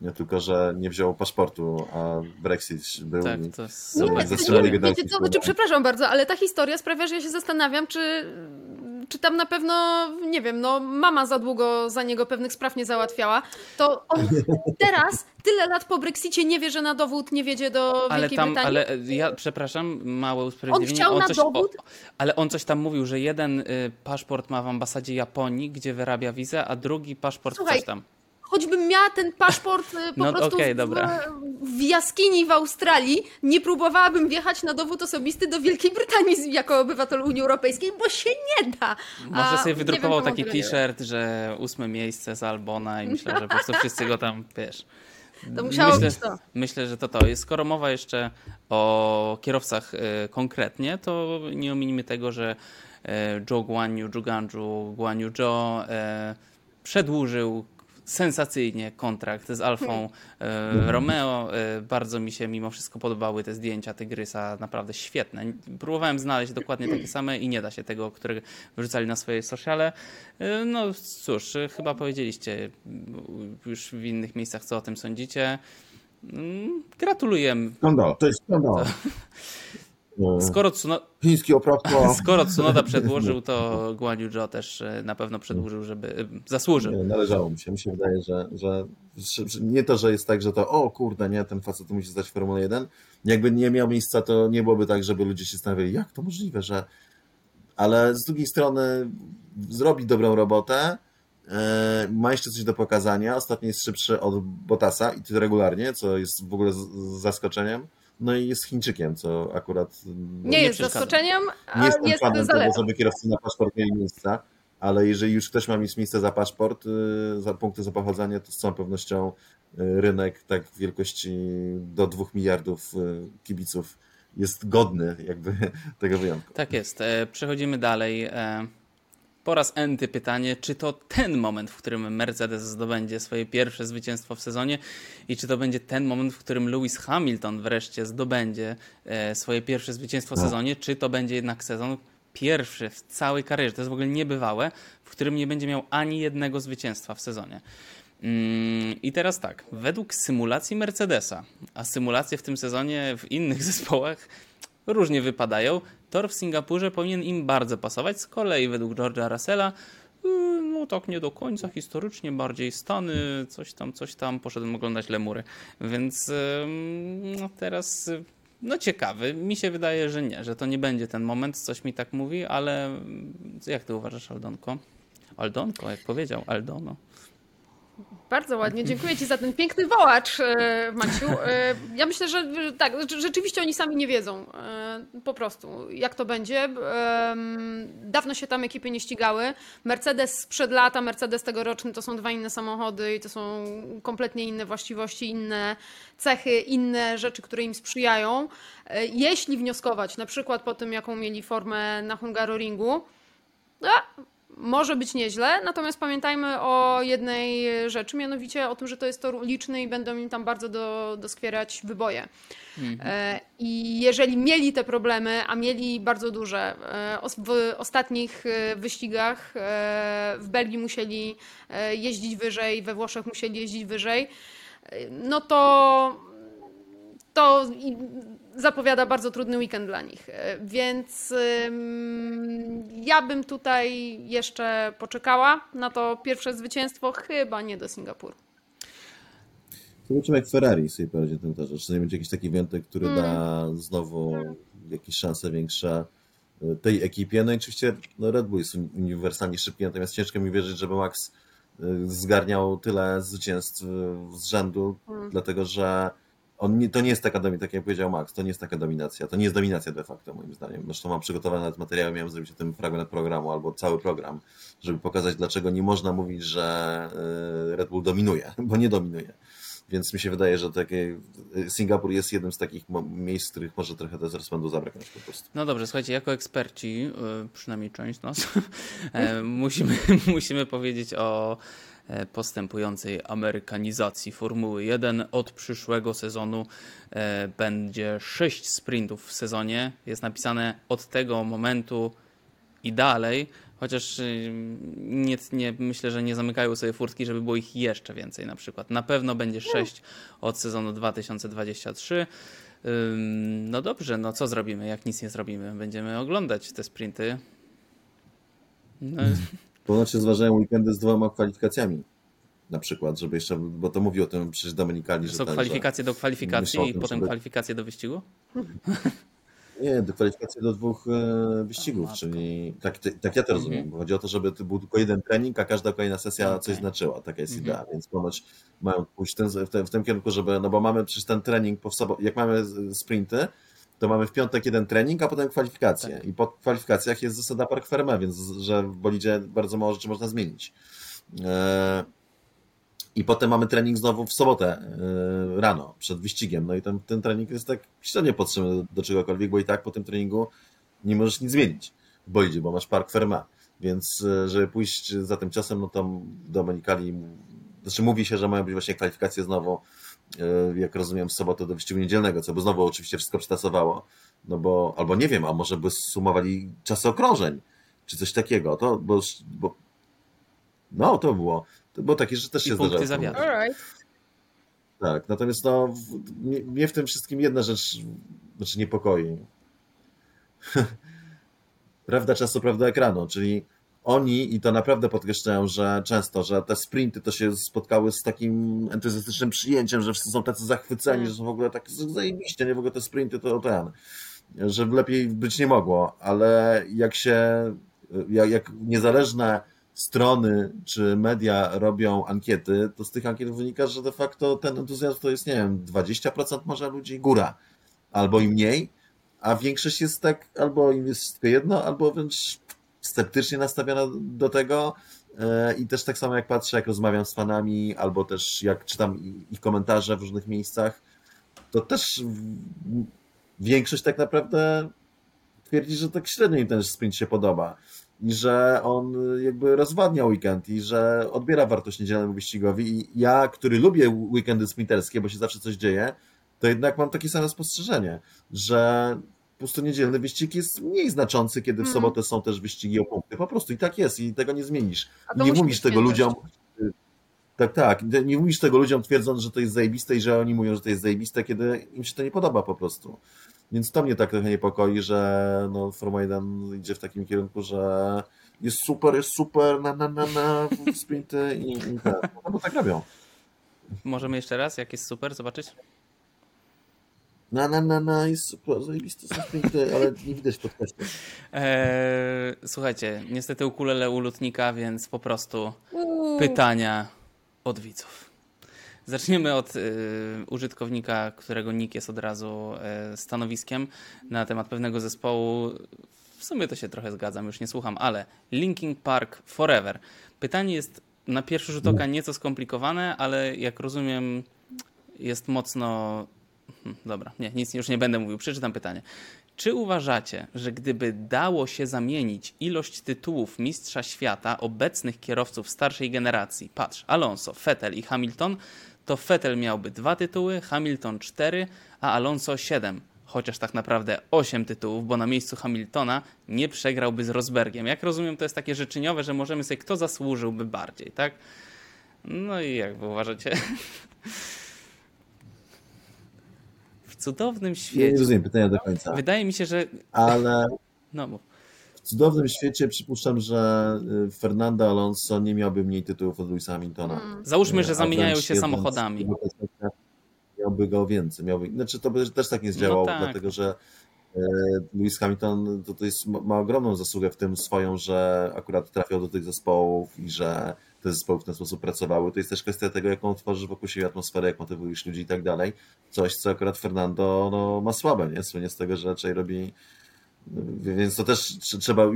Nie, tylko, że nie wziął paszportu, a Brexit był Tak, i to jest Nie, zatrzymali go na odcinku, znaczy, przepraszam bardzo, ale ta historia sprawia, że ja się zastanawiam, czy, czy tam na pewno, nie wiem, no mama za długo za niego pewnych spraw nie załatwiała, to on teraz, tyle lat po Brexicie nie wie, że na dowód nie wiedzie do Ale Wielkiej tam, Brytanii. ale e, ja przepraszam, małe usprawiedliwienie. chciał na coś, dowód? ale on coś tam mówił, że jeden y, paszport ma w ambasadzie Japonii, gdzie wyrabia wizę, a drugi paszport Słuchaj, coś tam. Choćbym miała ten paszport y, po No, prostu okej, w, w jaskini w Australii, nie próbowałabym wjechać na dowód osobisty do Wielkiej Brytanii jako obywatel Unii Europejskiej, bo się nie da. Może sobie wydrukował wiem, taki t-shirt, że ósme miejsce z Albona i myślę, że po prostu wszyscy go tam, wiesz... To musiało myślę, być to. Myślę, że to to. Skoro mowa jeszcze o kierowcach e, konkretnie, to nie ominimy tego, że Joe Guan Yu, Juganju, Guan Yu Zhou e, przedłużył sensacyjnie kontrakt z Alfą e, Romeo. E, bardzo mi się mimo wszystko podobały te zdjęcia Tygrysa, naprawdę świetne. Próbowałem znaleźć dokładnie takie same i nie da się tego, które wrzucali na swoje sociale. E, no cóż, chyba powiedzieliście już w innych miejscach, co o tym sądzicie. Mm, Gratuluję. skandal, to jest skandal. Skoro, Tsuno, Chiński oprawca. skoro Tsunoda przedłużył, to Guan Yu Zhou też e, na pewno przedłużył, żeby e, zasłużył. Nie, należało mi się. Mi się wydaje, że, że, że, że nie to, że jest tak, że to o kurde, nie, ten facet musi zdać Formułę 1. Jakby nie miał miejsca, to nie byłoby tak, żeby ludzie się zastanawiali, jak to możliwe, że... Ale z drugiej strony zrobi dobrą robotę, e, ma jeszcze coś do pokazania. Ostatnio jest szybszy od Bottasa i to regularnie, co jest w ogóle zaskoczeniem. No i jest Chińczykiem, co akurat... Nie, nie jest zaskoczeniem, Nie a jestem jest fanem tego, żeby kierowcy na paszport mieli miejsca, ale jeżeli już ktoś ma mieć miejsce za paszport, y, za punkty za pochodzenie, to z całą pewnością y, rynek tak wielkości do 2 miliardów y, kibiców jest godny jakby tego wyjątku. Tak jest. E, Przechodzimy dalej. Po raz enty pytanie, czy to ten moment, w którym Mercedes zdobędzie swoje pierwsze zwycięstwo w sezonie i czy to będzie ten moment, w którym Lewis Hamilton wreszcie zdobędzie e, swoje pierwsze zwycięstwo w No. sezonie, czy to będzie jednak sezon pierwszy w całej karierze, to jest w ogóle niebywałe, w którym nie będzie miał ani jednego zwycięstwa w sezonie. Mm, I teraz tak, według symulacji Mercedesa, a symulacje w tym sezonie w innych zespołach różnie wypadają, tor w Singapurze powinien im bardzo pasować. Z kolei według George'a Russella, yy, no tak nie do końca historycznie, bardziej Stany, coś tam, coś tam, poszedłem oglądać Lemury. Więc ym, no teraz, y, no ciekawy, mi się wydaje, że nie, że to nie będzie ten moment, coś mi tak mówi, ale jak ty uważasz, Aldonko? Aldonko, jak powiedział, Aldono. Bardzo ładnie, dziękuję Ci za ten piękny wołacz, e, Maciu. E, Ja myślę, że tak, rzeczywiście oni sami nie wiedzą e, po prostu, jak to będzie. Dawno się tam ekipy nie ścigały. Mercedes sprzed lata, Mercedes tegoroczny to są dwa inne samochody i to są kompletnie inne właściwości, inne cechy, inne rzeczy, które im sprzyjają. Jeśli wnioskować, na przykład po tym, jaką mieli formę na Hungaroringu, a, może być nieźle, natomiast pamiętajmy o jednej rzeczy, mianowicie o tym, że to jest tor liczny i będą im tam bardzo do, doskwierać wyboje. Mhm. E, I jeżeli mieli te problemy, a mieli bardzo duże, e, w ostatnich e, wyścigach w Belgii musieli jeździć wyżej, we Włoszech musieli jeździć wyżej, no to to zapowiada bardzo trudny weekend dla nich. Więc ja bym tutaj jeszcze poczekała na to pierwsze zwycięstwo, chyba nie do Singapuru. Zobaczymy jak Ferrari sobie poradzi na tym torze. Czy nie będzie jakiś taki wyjątek, który mm. da znowu jakieś szanse większe e, tej ekipie. No i oczywiście no Red Bull jest uniwersalnie szybki, natomiast ciężko mi wierzyć, żeby Max e, zgarniał tyle zwycięstw z rzędu, mm. dlatego że on nie, to nie jest taka dominacja, tak jak powiedział Max, to nie jest taka dominacja, to nie jest dominacja de facto moim zdaniem. Zresztą mam przygotowane nawet materiały, miałem zrobić o tym fragment programu albo cały program, żeby pokazać dlaczego nie można mówić, że e, Red Bull dominuje, bo nie dominuje. Więc mi się wydaje, że takie, Singapur jest jednym z takich miejsc, w których może trochę tego rozpędu zabraknąć po prostu. No dobrze, słuchajcie, jako eksperci, y, przynajmniej część nas, musimy, musimy powiedzieć o postępującej amerykanizacji Formuły 1. Od przyszłego sezonu e, będzie 6 sprintów w sezonie. Jest napisane od tego momentu i dalej. Chociaż y, nie, nie, myślę, że nie zamykają sobie furtki, żeby było ich jeszcze więcej na przykład. Na pewno będzie 6 od sezonu 2023. No dobrze, no co zrobimy, jak nic nie zrobimy? Będziemy oglądać te sprinty. No. Ponoć zważają weekendy z dwoma kwalifikacjami. Na przykład, żeby jeszcze, bo to mówi o tym przecież Dominikali, że... Są kwalifikacje do kwalifikacji i potem żeby... kwalifikacje do wyścigu? Nie, do kwalifikacji do dwóch e, wyścigów, czyli tak, tak ja to rozumiem. Mhm. Bo chodzi o to, żeby to był tylko jeden trening, a każda kolejna sesja okay. coś znaczyła. Taka jest mhm. idea, więc ponoć mają pójść w, ten, w, tym kierunku, żeby, no bo mamy przecież ten trening, po sobą, jak mamy sprinty, to mamy w piątek jeden trening, a potem kwalifikacje. Tak. I po kwalifikacjach jest zasada park ferme, więc że w bolidzie bardzo mało rzeczy można zmienić. E i potem mamy trening znowu w sobotę yy, rano, przed wyścigiem. No i ten, ten trening jest tak średnio potrzebny do czegokolwiek, bo i tak po tym treningu nie możesz nic zmienić w bolidzie, bo masz park Fermat. Więc yy, żeby pójść za tym czasem, no to Dominikali, znaczy mówi się, że mają być właśnie kwalifikacje znowu, jak rozumiem, w sobotę do wyścigu niedzielnego, co by znowu oczywiście wszystko przetasowało, no bo, albo nie wiem, a może by sumowali czasy okrążeń, czy coś takiego, to, bo, bo no, to było. To było takie, że też się zdarzało. Tak, natomiast no, mnie w tym wszystkim jedna rzecz znaczy niepokoi. prawda czasu, prawda ekranu, czyli oni, i to naprawdę podkreślają, że często, że te sprinty to się spotkały z takim entuzjastycznym przyjęciem, że wszyscy są tacy zachwyceni, że są w ogóle tak zajebiście, nie? W ogóle te sprinty to ten, że lepiej być nie mogło, ale jak się, jak, jak niezależne strony czy media robią ankiety, to z tych ankiet wynika, że de facto ten entuzjazm to jest, nie wiem, 20% może ludzi, góra, albo i mniej, a większość jest tak, albo im jest tylko jedno, albo wręcz sceptycznie nastawiona do tego. E, I też tak samo jak patrzę, jak rozmawiam z fanami, albo też jak czytam ich komentarze w różnych miejscach, to też większość tak naprawdę twierdzi, że tak średnio im ten sprint się podoba i że on jakby rozwadnia weekend i że odbiera wartość niedzielnemu wyścigowi i ja, który lubię weekendy sprinterskie, bo się zawsze coś dzieje, to jednak mam takie same spostrzeżenie, że po prostu niedzielny wyścig jest mniej znaczący, kiedy w mm. sobotę są też wyścigi o punkty. Po prostu i tak jest i tego nie zmienisz. Nie mówisz tego ludziom, tak, tak. Nie mówisz tego ludziom twierdząc, że to jest zajebiste i że oni mówią, że to jest zajebiste, kiedy im się to nie podoba po prostu. Więc to mnie tak trochę niepokoi, że no, Formuła 1 idzie w takim kierunku, że jest super, jest super, na, na, na, na sprinty i, i tak. No bo tak robią. Możemy jeszcze raz, jak jest super, zobaczyć? Na, na, na, na, jest super, zajebiste są sprinty, ale nie widać podcastu. Eee, słuchajcie, niestety ukulele u lutnika, więc po prostu pytania od widzów. Zaczniemy od y, użytkownika, którego nick jest od razu y, stanowiskiem na temat pewnego zespołu. W sumie to się trochę zgadzam, już nie słucham, ale Linking Park Forever. Pytanie jest na pierwszy rzut oka nieco skomplikowane, ale jak rozumiem, jest mocno. Hmm, dobra, nie, nic już nie będę mówił. Przeczytam pytanie. Czy uważacie, że gdyby dało się zamienić ilość tytułów Mistrza Świata obecnych kierowców starszej generacji, patrz, Alonso, Vettel i Hamilton, to Vettel miałby dwa tytuły, Hamilton cztery, a Alonso siedem. Chociaż tak naprawdę osiem tytułów, bo na miejscu Hamiltona nie przegrałby z Rosbergiem. Jak rozumiem, to jest takie życzeniowe, że możemy sobie, kto zasłużyłby bardziej, tak? No i jak wy uważacie? W cudownym świecie. Nie rozumiem pytania do końca. Wydaje mi się, że. Ale. No mów. W cudownym świecie przypuszczam, że y, Fernando Alonso nie miałby mniej tytułów od Louisa Hamiltona. Mm. Załóżmy, że A zamieniają się samochodami. Miałby go więcej. Miałby, znaczy to by też tak nie zdziałało, tak. dlatego że e, Lewis Hamilton to, to jest, ma, ma ogromną zasługę w tym swoją, że akurat trafiał do tych zespołów i że te zespoły w ten sposób pracowały. To jest też kwestia tego, jaką tworzysz wokół siebie atmosferę, jak motywujesz ludzi i tak dalej. Coś, co akurat Fernando no, ma słabe, nie? Słynie z tego, że raczej robi więc to też tr- trzeba.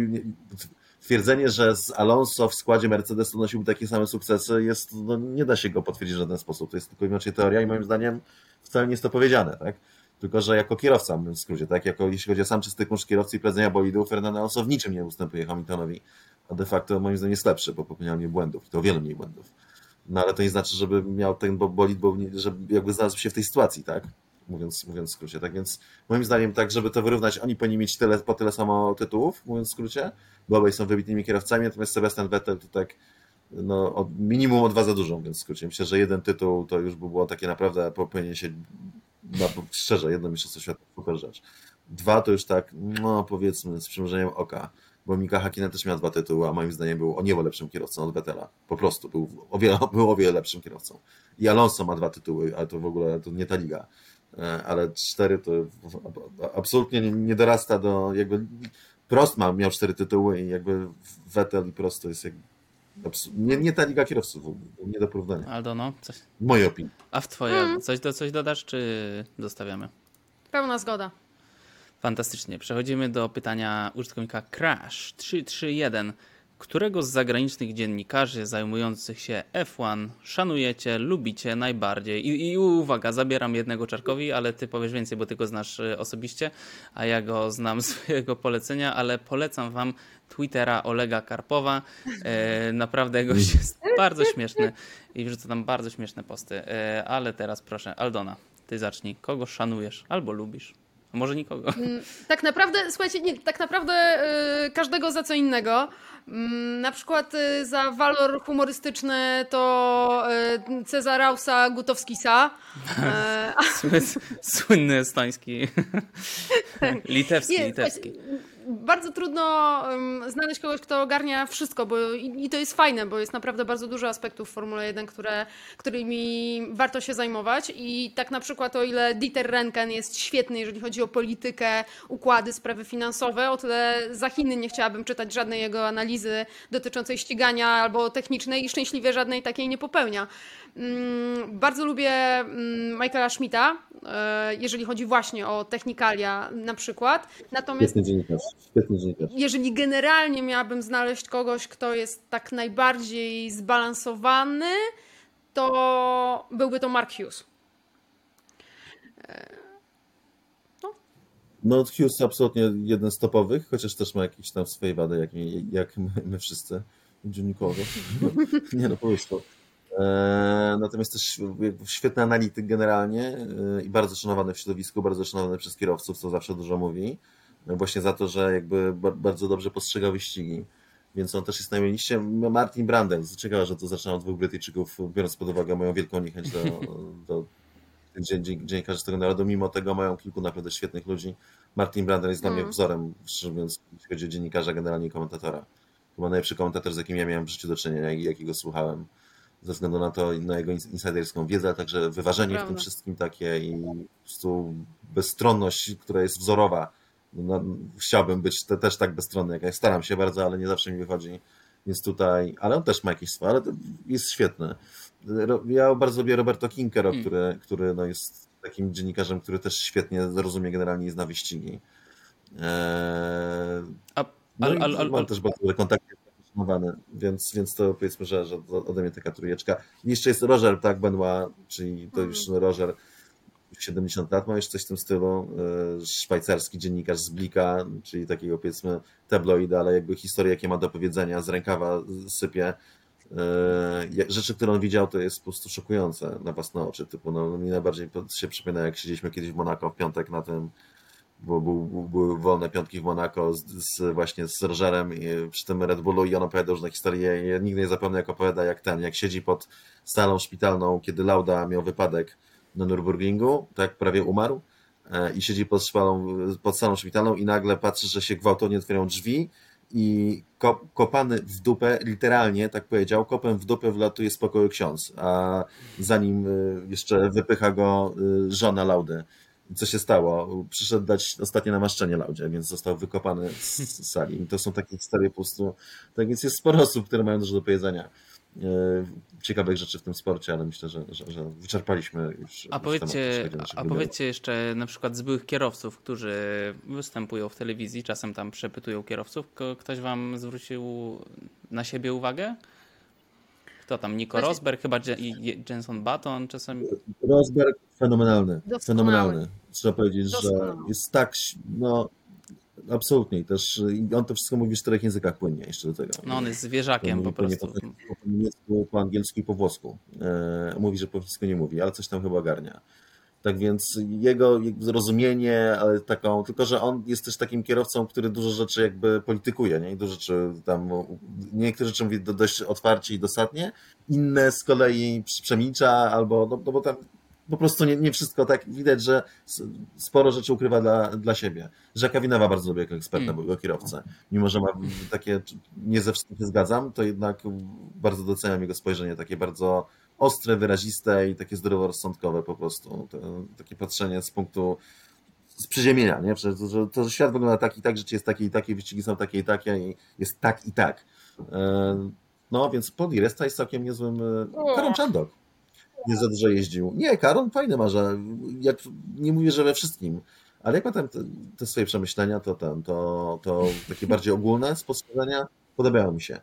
Twierdzenie, że z Alonso w składzie Mercedesu nosiłby takie same sukcesy, jest, no, nie da się go potwierdzić w żaden sposób. To jest tylko i wyłącznie teoria i moim zdaniem wcale nie jest to powiedziane, tak? Tylko, że jako kierowca, w skrócie, tak? Jako, jeśli chodzi o sam czysty koszt kierowcy i prowadzenia bolidu, Fernando Alonso w niczym nie ustępuje Hamiltonowi, a de facto moim zdaniem jest lepszy, bo popełniał mniej błędów, i to wiele mniej błędów. No ale to nie znaczy, żeby miał ten bo- bolid, bo żeby jakby znalazł się w tej sytuacji, tak? Mówiąc, mówiąc w skrócie. Tak więc moim zdaniem, tak, żeby to wyrównać, oni powinni mieć tyle, po tyle samo tytułów, mówiąc w skrócie, bo obaj są wybitnymi kierowcami, natomiast Sebastian Vettel to tak no, od, minimum o dwa za dużo, mówiąc w skrócie. Myślę, że jeden tytuł to już by było takie naprawdę popełnienie się, no, szczerze, jedno mistrzostwo świata, super rzecz. Dwa to już tak, no powiedzmy, z przymrużeniem oka, bo Mika Hakkinen też miał dwa tytuły, a moim zdaniem był o niebo lepszym kierowcą od Vettela. Po prostu, był o wiele, był o wiele lepszym kierowcą. I Alonso ma dwa tytuły, ale to w ogóle to nie ta liga. E, Ale cztery to absolutnie nie- dorasta do jakby Prost ma, miał cztery tytuły i jakby Vettel i Prost to jest jakby nie, nie ta liga kierowców nie do porównania. Aldo, no, coś. W mojej opinii. A w twojej, Mm. Coś, do, coś dodasz, czy zostawiamy? Pełna zgoda. Fantastycznie. Przechodzimy do pytania użytkownika Crash331. Którego z zagranicznych dziennikarzy zajmujących się F1 szanujecie, lubicie najbardziej? I, I uwaga, zabieram jednego Czarkowi, ale ty powiesz więcej, bo ty go znasz y, osobiście, a ja go znam z swojego polecenia, ale polecam wam Twittera Olega Karpowa. E, naprawdę gość jest bardzo śmieszny i wrzuca tam bardzo śmieszne posty. E, ale teraz proszę, Aldona, ty zacznij. Kogo szanujesz albo lubisz? A może nikogo? Tak naprawdę, słuchajcie, nie, tak naprawdę y, każdego za co innego. Mm, na przykład y, za walor humorystyczny to y, Cezarausa Gutowskisa. Sły- Słynny estoński. litewski, Nie, litewski. Bardzo trudno znaleźć kogoś, kto ogarnia wszystko, bo i, to jest fajne, bo jest naprawdę bardzo dużo aspektów w Formule 1, które, którymi warto się zajmować. I tak na przykład, o ile Dieter Renken jest świetny, jeżeli chodzi o politykę, układy, sprawy finansowe, o tyle za Chiny nie chciałabym czytać żadnej jego analizy dotyczącej ścigania albo technicznej i szczęśliwie żadnej takiej nie popełnia. Mm, Bardzo lubię mm, Michaela Schmidta, e, jeżeli chodzi właśnie o technikalia na przykład. Natomiast jeżeli generalnie miałabym znaleźć kogoś, kto jest tak najbardziej zbalansowany, to byłby to Mark Hughes. No Hughes absolutnie jeden z topowych, chociaż też ma jakieś tam swoje wady, jak, jak my, my wszyscy dziennikowie. Nie no, po prostu. E, Natomiast też świetny analityk generalnie e, i bardzo szanowany w środowisku, bardzo szanowany przez kierowców, co zawsze dużo mówi. No Właśnie za to, że jakby ba- bardzo dobrze postrzega wyścigi. Więc on też jest na moim liście. Martin Brandel, ciekawe, że to zaczyna od dwóch Brytyjczyków, biorąc pod uwagę moją wielką niechęć do, do dziennikarzy z tego narodu. Mimo tego mają kilku naprawdę świetnych ludzi. Martin Brandel jest dla mnie Mm. wzorem, szczerze mówiąc, jeśli chodzi o dziennikarza, generalnie i komentatora. Chyba najlepszy komentator, z jakim ja miałem w życiu do czynienia i jakiego słuchałem. Ze względu na to, na jego ins- insiderską wiedzę, a także wyważenie w tym wszystkim takie i po prostu bezstronność, która jest wzorowa. No, chciałbym być te, też tak bezstronny, jak ja staram się bardzo, ale nie zawsze mi wychodzi. Więc tutaj, ale on też ma jakieś swoje, ale to jest świetny. Ro- Ja bardzo lubię Roberto Kinkero, Mm. który, który no jest takim dziennikarzem, który też świetnie rozumie generalnie i zna wyścigi. Eee, A, no al, i al, al, mam też bardzo dobre więc, więc to powiedzmy, że, że ode mnie taka trójeczka. Jeszcze jest Roger, tak, Benoit, czyli to Mhm. już Roger. 70 lat, ma już coś w tym stylu, szwajcarski dziennikarz z Blika, czyli takiego powiedzmy tabloida, ale jakby historię, jakie ma do powiedzenia, z rękawa sypie. Rzeczy, które on widział, to jest po prostu szokujące na własne oczy. Typu, no, mi najbardziej się przypomina, jak siedzieliśmy kiedyś w Monako w piątek na tym bo był, były wolne piątki w Monako z, z, właśnie z Rogerem przy tym Red Bullu i on opowiadał różne historie. Ja nigdy nie zapomnę, jak opowiada, jak ten, jak siedzi pod salą szpitalną, kiedy Lauda miał wypadek na Nürburgringu, tak prawie umarł e, i siedzi pod, szpalą, pod salą szpitalną i nagle patrzy, że się gwałtownie otwierają drzwi i kopany w dupę, literalnie tak powiedział, kopem w dupę wlatuje z pokoju ksiądz, a zanim e, jeszcze wypycha go e, żona Laudy co się stało? Przyszedł dać ostatnie namaszczenie Laudzie, więc został wykopany z sali. I to są takie historie po prostu. Tak więc jest sporo osób, które mają dużo do powiedzenia. E, ciekawych rzeczy w tym sporcie, ale myślę, że, że, że wyczerpaliśmy już. A, powiedzcie, a powiedzcie jeszcze na przykład z byłych kierowców, którzy występują w telewizji, czasem tam przepytują kierowców. Ktoś wam zwrócił na siebie uwagę? Kto tam? Nico Rosberg, chyba Jenson Button czasem. Rosberg fenomenalny. Doskonały. Fenomenalny. Trzeba powiedzieć, Doskonały. że jest tak, no absolutnie. Też on to wszystko mówi w czterech językach płynnie jeszcze do tego. No on jest zwierzakiem po prostu. Po, po, po niemiecku, po angielsku i po włosku. E, mówi, że po wszystko nie mówi, ale coś tam chyba garnia. Tak więc jego zrozumienie, ale taką, tylko że on jest też takim kierowcą, który dużo rzeczy jakby politykuje, nie? I dużo rzeczy tam, niektóre rzeczy mówi dość otwarcie i dosadnie, inne z kolei przemilcza albo, no, no bo tam po prostu nie, nie wszystko tak widać, że sporo rzeczy ukrywa dla, dla siebie. Rzeka Winowa bardzo lubię jako eksperta, mm. jako kierowcę. Mimo, że ma takie, nie ze wszystkim się zgadzam, to jednak bardzo doceniam jego spojrzenie, takie bardzo ostre, wyraziste i takie zdroworozsądkowe po prostu. Takie patrzenie z punktu z przyziemienia, nie? Że, że, to, że świat wygląda tak i tak, życie jest takie i takie, wyścigi są takie i takie i jest tak i tak. E, no, więc Poli Resta jest całkiem niezłym... E, Karon Chandok nie za dużo jeździł. Nie, Karon fajny ma, że jak, nie mówię, że we wszystkim, ale jak ma tam te, te swoje przemyślenia, to, ten, to, to takie bardziej ogólne spostrzeżenia podobają mi się.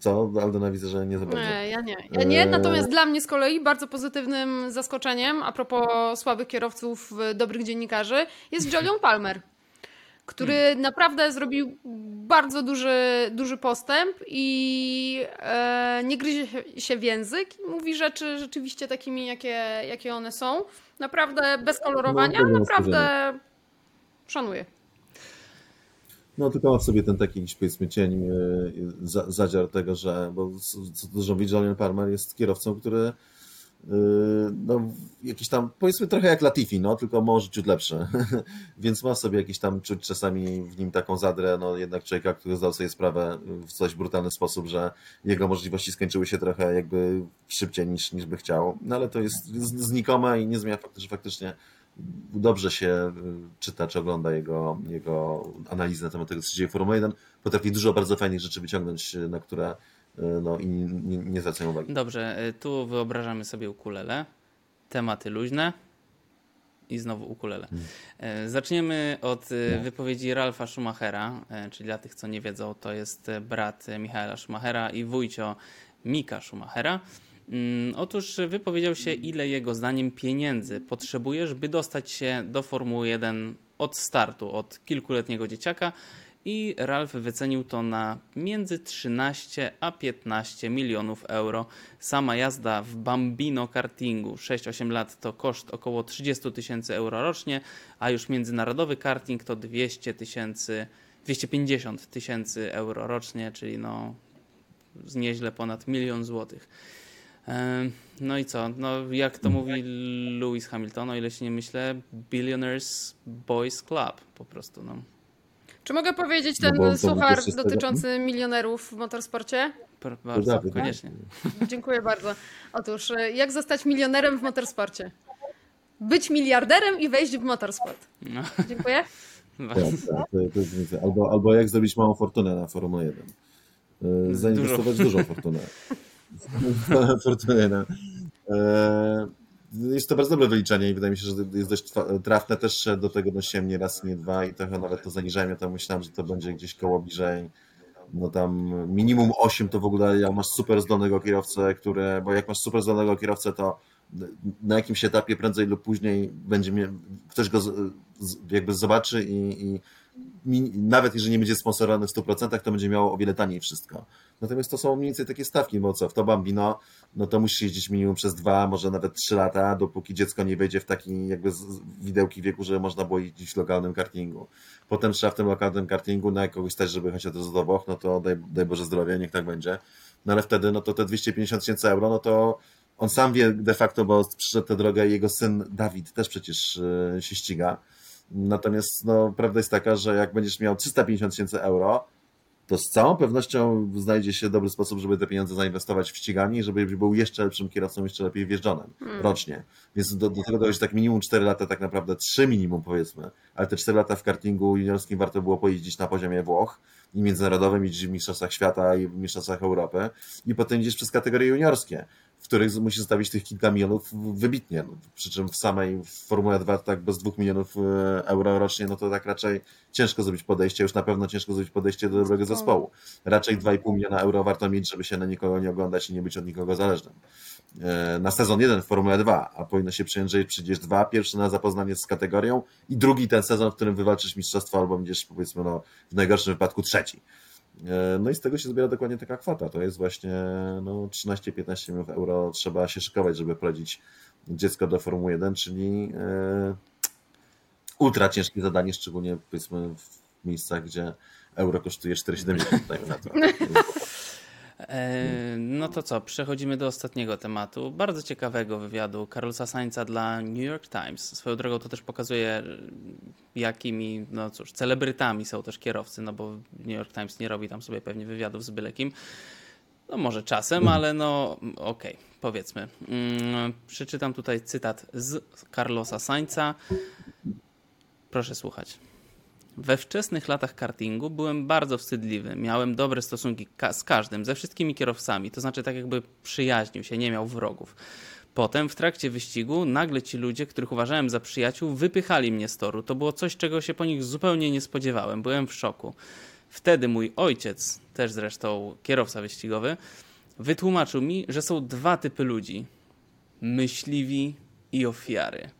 Co? Aldona widzę, że nie za bardzo. Nie, ja nie. Ja nie, natomiast e... dla mnie z kolei bardzo pozytywnym zaskoczeniem a propos słabych kierowców, dobrych dziennikarzy jest Julian Palmer który hmm. naprawdę zrobił bardzo duży, duży postęp i e, nie gryzie się w język mówi rzeczy rzeczywiście takimi, jakie, jakie one są. Naprawdę bez kolorowania, no, naprawdę szanuję. No tylko ma w sobie ten taki powiedzmy cień, e, zadziar tego, że, bo co dużo mówi, Julian Palmer jest kierowcą, który Yy, no, jakiś tam, powiedzmy trochę jak Latifi, no, tylko może ciut lepszy. Więc ma sobie jakiś tam czuć czasami w nim taką zadrę, no jednak człowieka, który zdał sobie sprawę w coś brutalny sposób, że jego możliwości skończyły się trochę jakby szybciej niż, niż by chciał. No ale to jest znikome i nie zmienia faktu, że faktycznie dobrze się y, czyta czy ogląda jego, jego analizy na temat tego, co się dzieje w Formule 1. Potrafi dużo bardzo fajnych rzeczy wyciągnąć, na które E, no i nie, nie zwracają uwagi. Dobrze, tu wyobrażamy sobie ukulele, tematy luźne i znowu ukulele. Hmm. Zaczniemy od no. wypowiedzi Ralfa Schumachera, czyli dla tych, co nie wiedzą, to jest brat Michaela Schumachera i wujcio Mika Schumachera. Mm, otóż wypowiedział się, ile jego zdaniem pieniędzy potrzebujesz, by dostać się do Formuły 1 od startu, od kilkuletniego dzieciaka i Ralf wycenił to na między 13 a 15 milionów euro. Sama jazda w Bambino kartingu 6-8 lat to koszt około 30 tysięcy euro rocznie, a już międzynarodowy karting to 200 tysięcy 250 tysięcy euro rocznie, czyli no nieźle ponad milion złotych. No i co? No, jak to mówi Lewis Hamilton, o ile się nie myślę, Billionaires Boys Club po prostu. No. Czy mogę powiedzieć ten no suchar dotyczący milionerów w motorsporcie? Bardzo, koniecznie. Dziękuję bardzo. Otóż, e, jak zostać milionerem w motorsporcie? Być miliarderem i wejść w motorsport. No. Dziękuję. Tak, tak, to, to albo, albo jak zrobić małą fortunę na Formule 1. E, zainwestować dużo. dużą fortunę. fortunę. No. E, jest to bardzo dobre wyliczenie i wydaje mi się, że jest dość trafne. Też do tego nosiłem nie raz, nie dwa i trochę nawet to zaniżałem. Ja tam myślałem, że to będzie gdzieś koło bliżej no tam minimum 8 to w ogóle jak masz super zdolnego kierowcę, które, bo jak masz super zdolnego kierowcę, to na jakimś etapie prędzej lub później będzie mnie, ktoś go z, jakby zobaczy i, i nawet jeżeli nie będzie sponsorowany w 100%, to będzie miało o wiele taniej wszystko. Natomiast to są mniej więcej takie stawki, bo co, w to Bambino, no to musisz jeździć minimum przez dwa, może nawet trzy lata, dopóki dziecko nie wejdzie w taki jakby widełki wieku, że można było jeździć w lokalnym kartingu. Potem trzeba w tym lokalnym kartingu na kogoś też, żeby razu do no to daj, daj Boże zdrowie, niech tak będzie. No ale wtedy, no to te 250 tysięcy euro, no to on sam wie de facto, bo przyszedł tę drogę i jego syn Dawid też przecież e, się ściga Natomiast no, prawda jest taka, że jak będziesz miał 350 tysięcy euro, to z całą pewnością znajdzie się dobry sposób, żeby te pieniądze zainwestować w ściganie i żeby był jeszcze lepszym kierowcą, jeszcze lepiej wjeżdżonym hmm. rocznie. Więc do, do tego dojść tak minimum 4 lata, tak naprawdę 3 minimum powiedzmy, ale te 4 lata w kartingu juniorskim warto było pojeździć na poziomie Włoch i międzynarodowym, jeździć w Mistrzostwach Świata i w Mistrzostwach Europy i potem idziesz przez kategorie juniorskie w których musi zostawić tych kilka milionów wybitnie. No, przy czym w samej Formule 2 tak bez dwóch milionów e, euro rocznie, no to tak raczej ciężko zrobić podejście, już na pewno ciężko zrobić podejście do dobrego zespołu. Raczej 2,5 miliona euro warto mieć, żeby się na nikogo nie oglądać i nie być od nikogo zależnym. E, na sezon jeden w Formule 2, a powinno się przyjąć, że przyjdziesz dwa, pierwszy na zapoznanie z kategorią i drugi ten sezon, w którym wywalczysz mistrzostwo albo będziesz powiedzmy no, w najgorszym wypadku trzeci. E, no i z tego się zbiera dokładnie taka kwota. To jest właśnie no, 13-15 milionów euro trzeba się szykować, żeby prowadzić dziecko do Formuły 1, czyli e, ultra ciężkie zadanie, szczególnie powiedzmy w miejscach, gdzie euro kosztuje 4,70 na to. E, no to co, przechodzimy do ostatniego tematu. Bardzo ciekawego wywiadu Carlosa Sainza dla New York Times. Swoją drogą to też pokazuje, jakimi, no cóż, celebrytami są też kierowcy, no bo New York Times nie robi tam sobie pewnie wywiadów z byle kim. No może czasem, ale no okej, okay, powiedzmy. Hmm, przeczytam tutaj cytat z Carlosa Sainza. Proszę słuchać. We wczesnych latach kartingu byłem bardzo wstydliwy. Miałem dobre stosunki ka z każdym, ze wszystkimi kierowcami. To znaczy, tak jakby przyjaźnił się, nie miał wrogów. Potem w trakcie wyścigu nagle ci ludzie, których uważałem za przyjaciół, wypychali mnie z toru. To było coś, czego się po nich zupełnie nie spodziewałem. Byłem w szoku. Wtedy mój ojciec, też zresztą kierowca wyścigowy, wytłumaczył mi, że są dwa typy ludzi: myśliwi i ofiary.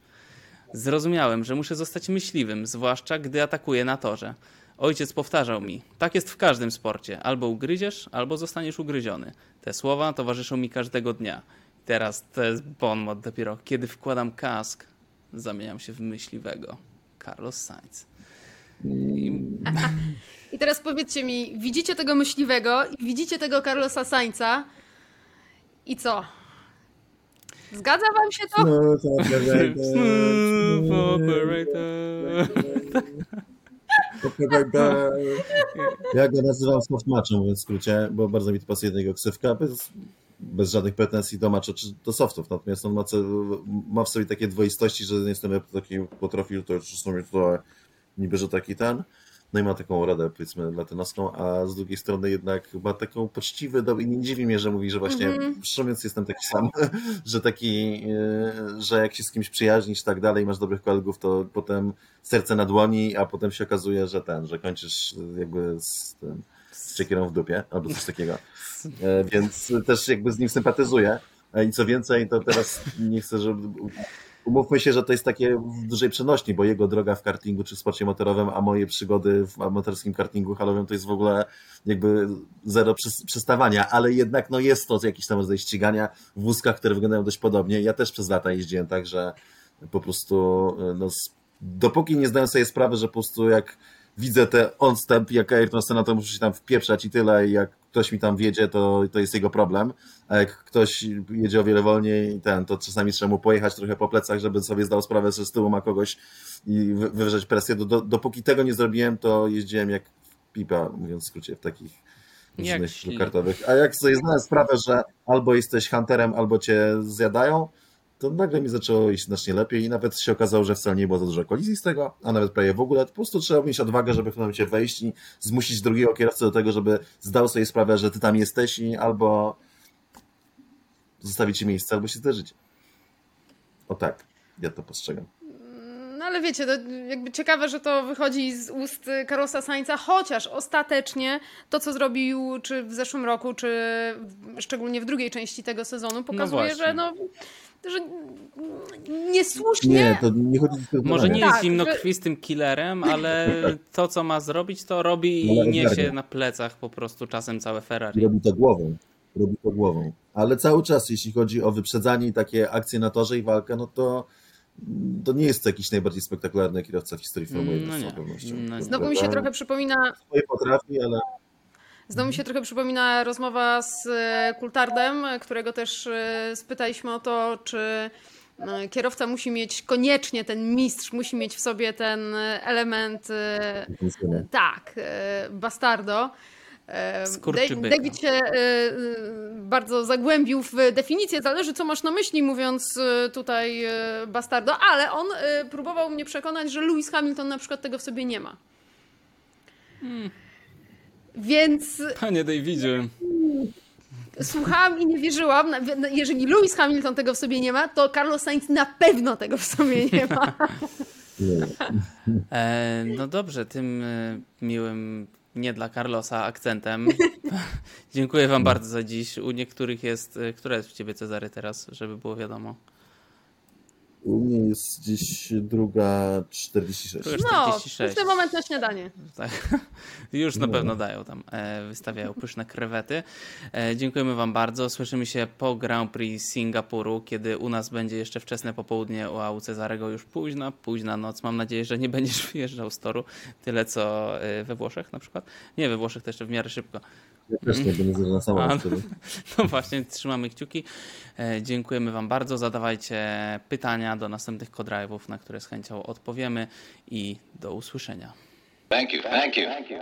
Zrozumiałem, że muszę zostać myśliwym, zwłaszcza gdy atakuję na torze. Ojciec powtarzał mi: Tak jest w każdym sporcie. Albo ugryziesz, albo zostaniesz ugryziony. Te słowa towarzyszą mi każdego dnia. Teraz to jest bon mot dopiero. Kiedy wkładam kask, zamieniam się w myśliwego. Carlos Sainz. I... I teraz powiedzcie mi, widzicie tego myśliwego widzicie tego Carlosa Sainza i co? Zgadza wam się to? Smooth operator. Ja go nazywam soft matchem, w skrócie, bo bardzo mi to pasuje do jego ksywka, bez, bez żadnych pretensji do matcha czy do softów. Natomiast on ma, ma w sobie takie dwoistości, że z jednej strony taki potrafił to w sumie to niby, że taki ten, no i ma taką radę, powiedzmy, latynoską, a z drugiej strony jednak ma taką poczciwy, do... i nie dziwi mnie, że mówi, że właśnie, mm -hmm. jestem taki sam, że taki, e, że jak się z kimś przyjaźnisz i tak dalej, masz dobrych kolegów, to potem serce na dłoni, a potem się okazuje, że ten, że kończysz jakby z tym, z czekierą w dupie, albo coś takiego. E, więc też jakby z nim sympatyzuję. E, I co więcej, to teraz nie chcę, żeby umówmy się, że to jest takie w dużej przenośni, bo jego droga w kartingu czy w sporcie motorowym, a moje przygody w amatorskim kartingu halowym to jest w ogóle jakby zero przestawania, ale jednak no jest to jakiś tam rodzaj ścigania w wózkach, które wyglądają dość podobnie. Ja też przez lata jeździłem tak, że po prostu no, dopóki nie zdaję sobie sprawy, że po prostu jak widzę te on-step, jak Ayrton Senna, to muszę się tam wpieprzać i tyle, i jak ktoś mi tam wiedzie, to, to jest jego problem, a jak ktoś jedzie o wiele wolniej, ten, to czasami trzeba mu pojechać trochę po plecach, żeby sobie zdał sprawę, że z tyłu ma kogoś i wywrzeć presję. Do, do, dopóki tego nie zrobiłem, to jeździłem jak pipa, mówiąc w skrócie, w takich różnych kartowych. A jak sobie zdałem sprawę, że albo jesteś hunterem, albo cię zjadają, to nagle mi zaczęło iść znacznie lepiej i nawet się okazało, że wcale nie było za dużo kolizji z tego, a nawet prawie w ogóle. Po prostu trzeba mieć odwagę, żeby w pewnym momencie wejść i zmusić drugiego kierowcę do tego, żeby zdał sobie sprawę, że ty tam jesteś i albo zostawić ci miejsce, albo się zderzyć. O tak, ja to postrzegam. No ale wiecie, to jakby ciekawe, że to wychodzi z ust Carlosa Sainza, chociaż ostatecznie to, co zrobił czy w zeszłym roku, czy szczególnie w drugiej części tego sezonu, pokazuje, właśnie. że no że niesłusznie Nie, to nie chodzi o Może nie jest Tak, zimnokrwistym killerem, ale to, co ma zrobić, to robi Ale i niesie na plecach po prostu czasem całe Ferrari. Robi to głową. Robi to głową. Ale cały czas, jeśli chodzi o wyprzedzanie i takie akcje na torze i walkę, no to to nie jest to jakiś najbardziej spektakularny kierowca w historii Formuły 1 No z pewnością. No. Znowu mi się trochę przypomina Swoje potrafi, ale Znowu mi się trochę przypomina rozmowa z e, Kultardem, którego też e, spytaliśmy o to, czy e, kierowca musi mieć koniecznie ten mistrz, musi mieć w sobie ten element, tak, bastardo. David się bardzo zagłębił w definicję, zależy co masz na myśli mówiąc tutaj bastardo, ale on próbował mnie przekonać, że Lewis Hamilton na przykład tego w sobie nie ma. Więc Panie Davidzie, Słuchałam i nie wierzyłam. Jeżeli Lewis Hamilton tego w sobie nie ma, to Carlos Sainz na pewno tego w sobie nie ma. e, no dobrze, tym e, miłym nie dla Carlosa akcentem. Dziękuję wam bardzo za dziś. U niektórych jest, e, która jest u ciebie Cezary teraz, żeby było wiadomo. U mnie jest gdzieś druga 46. Druga No, 46. w ten moment na śniadanie. Tak. Już na No. pewno dają tam, e, wystawiają pyszne krewety. E, dziękujemy Wam bardzo. Słyszymy się po Grand Prix Singapuru, kiedy u nas będzie jeszcze wczesne popołudnie, a u Cezarego już późna, późna noc. Mam nadzieję, że nie będziesz wyjeżdżał z toru tyle co e, we Włoszech na przykład. Nie, we Włoszech to jeszcze w miarę szybko. Ja też nie będę A, samolot wtedy. No właśnie, trzymamy kciuki. E, Dziękujemy Wam bardzo. Zadawajcie pytania do następnych kodrive'ów, na które z chęcią odpowiemy i do usłyszenia. Thank you. Thank you. Thank you.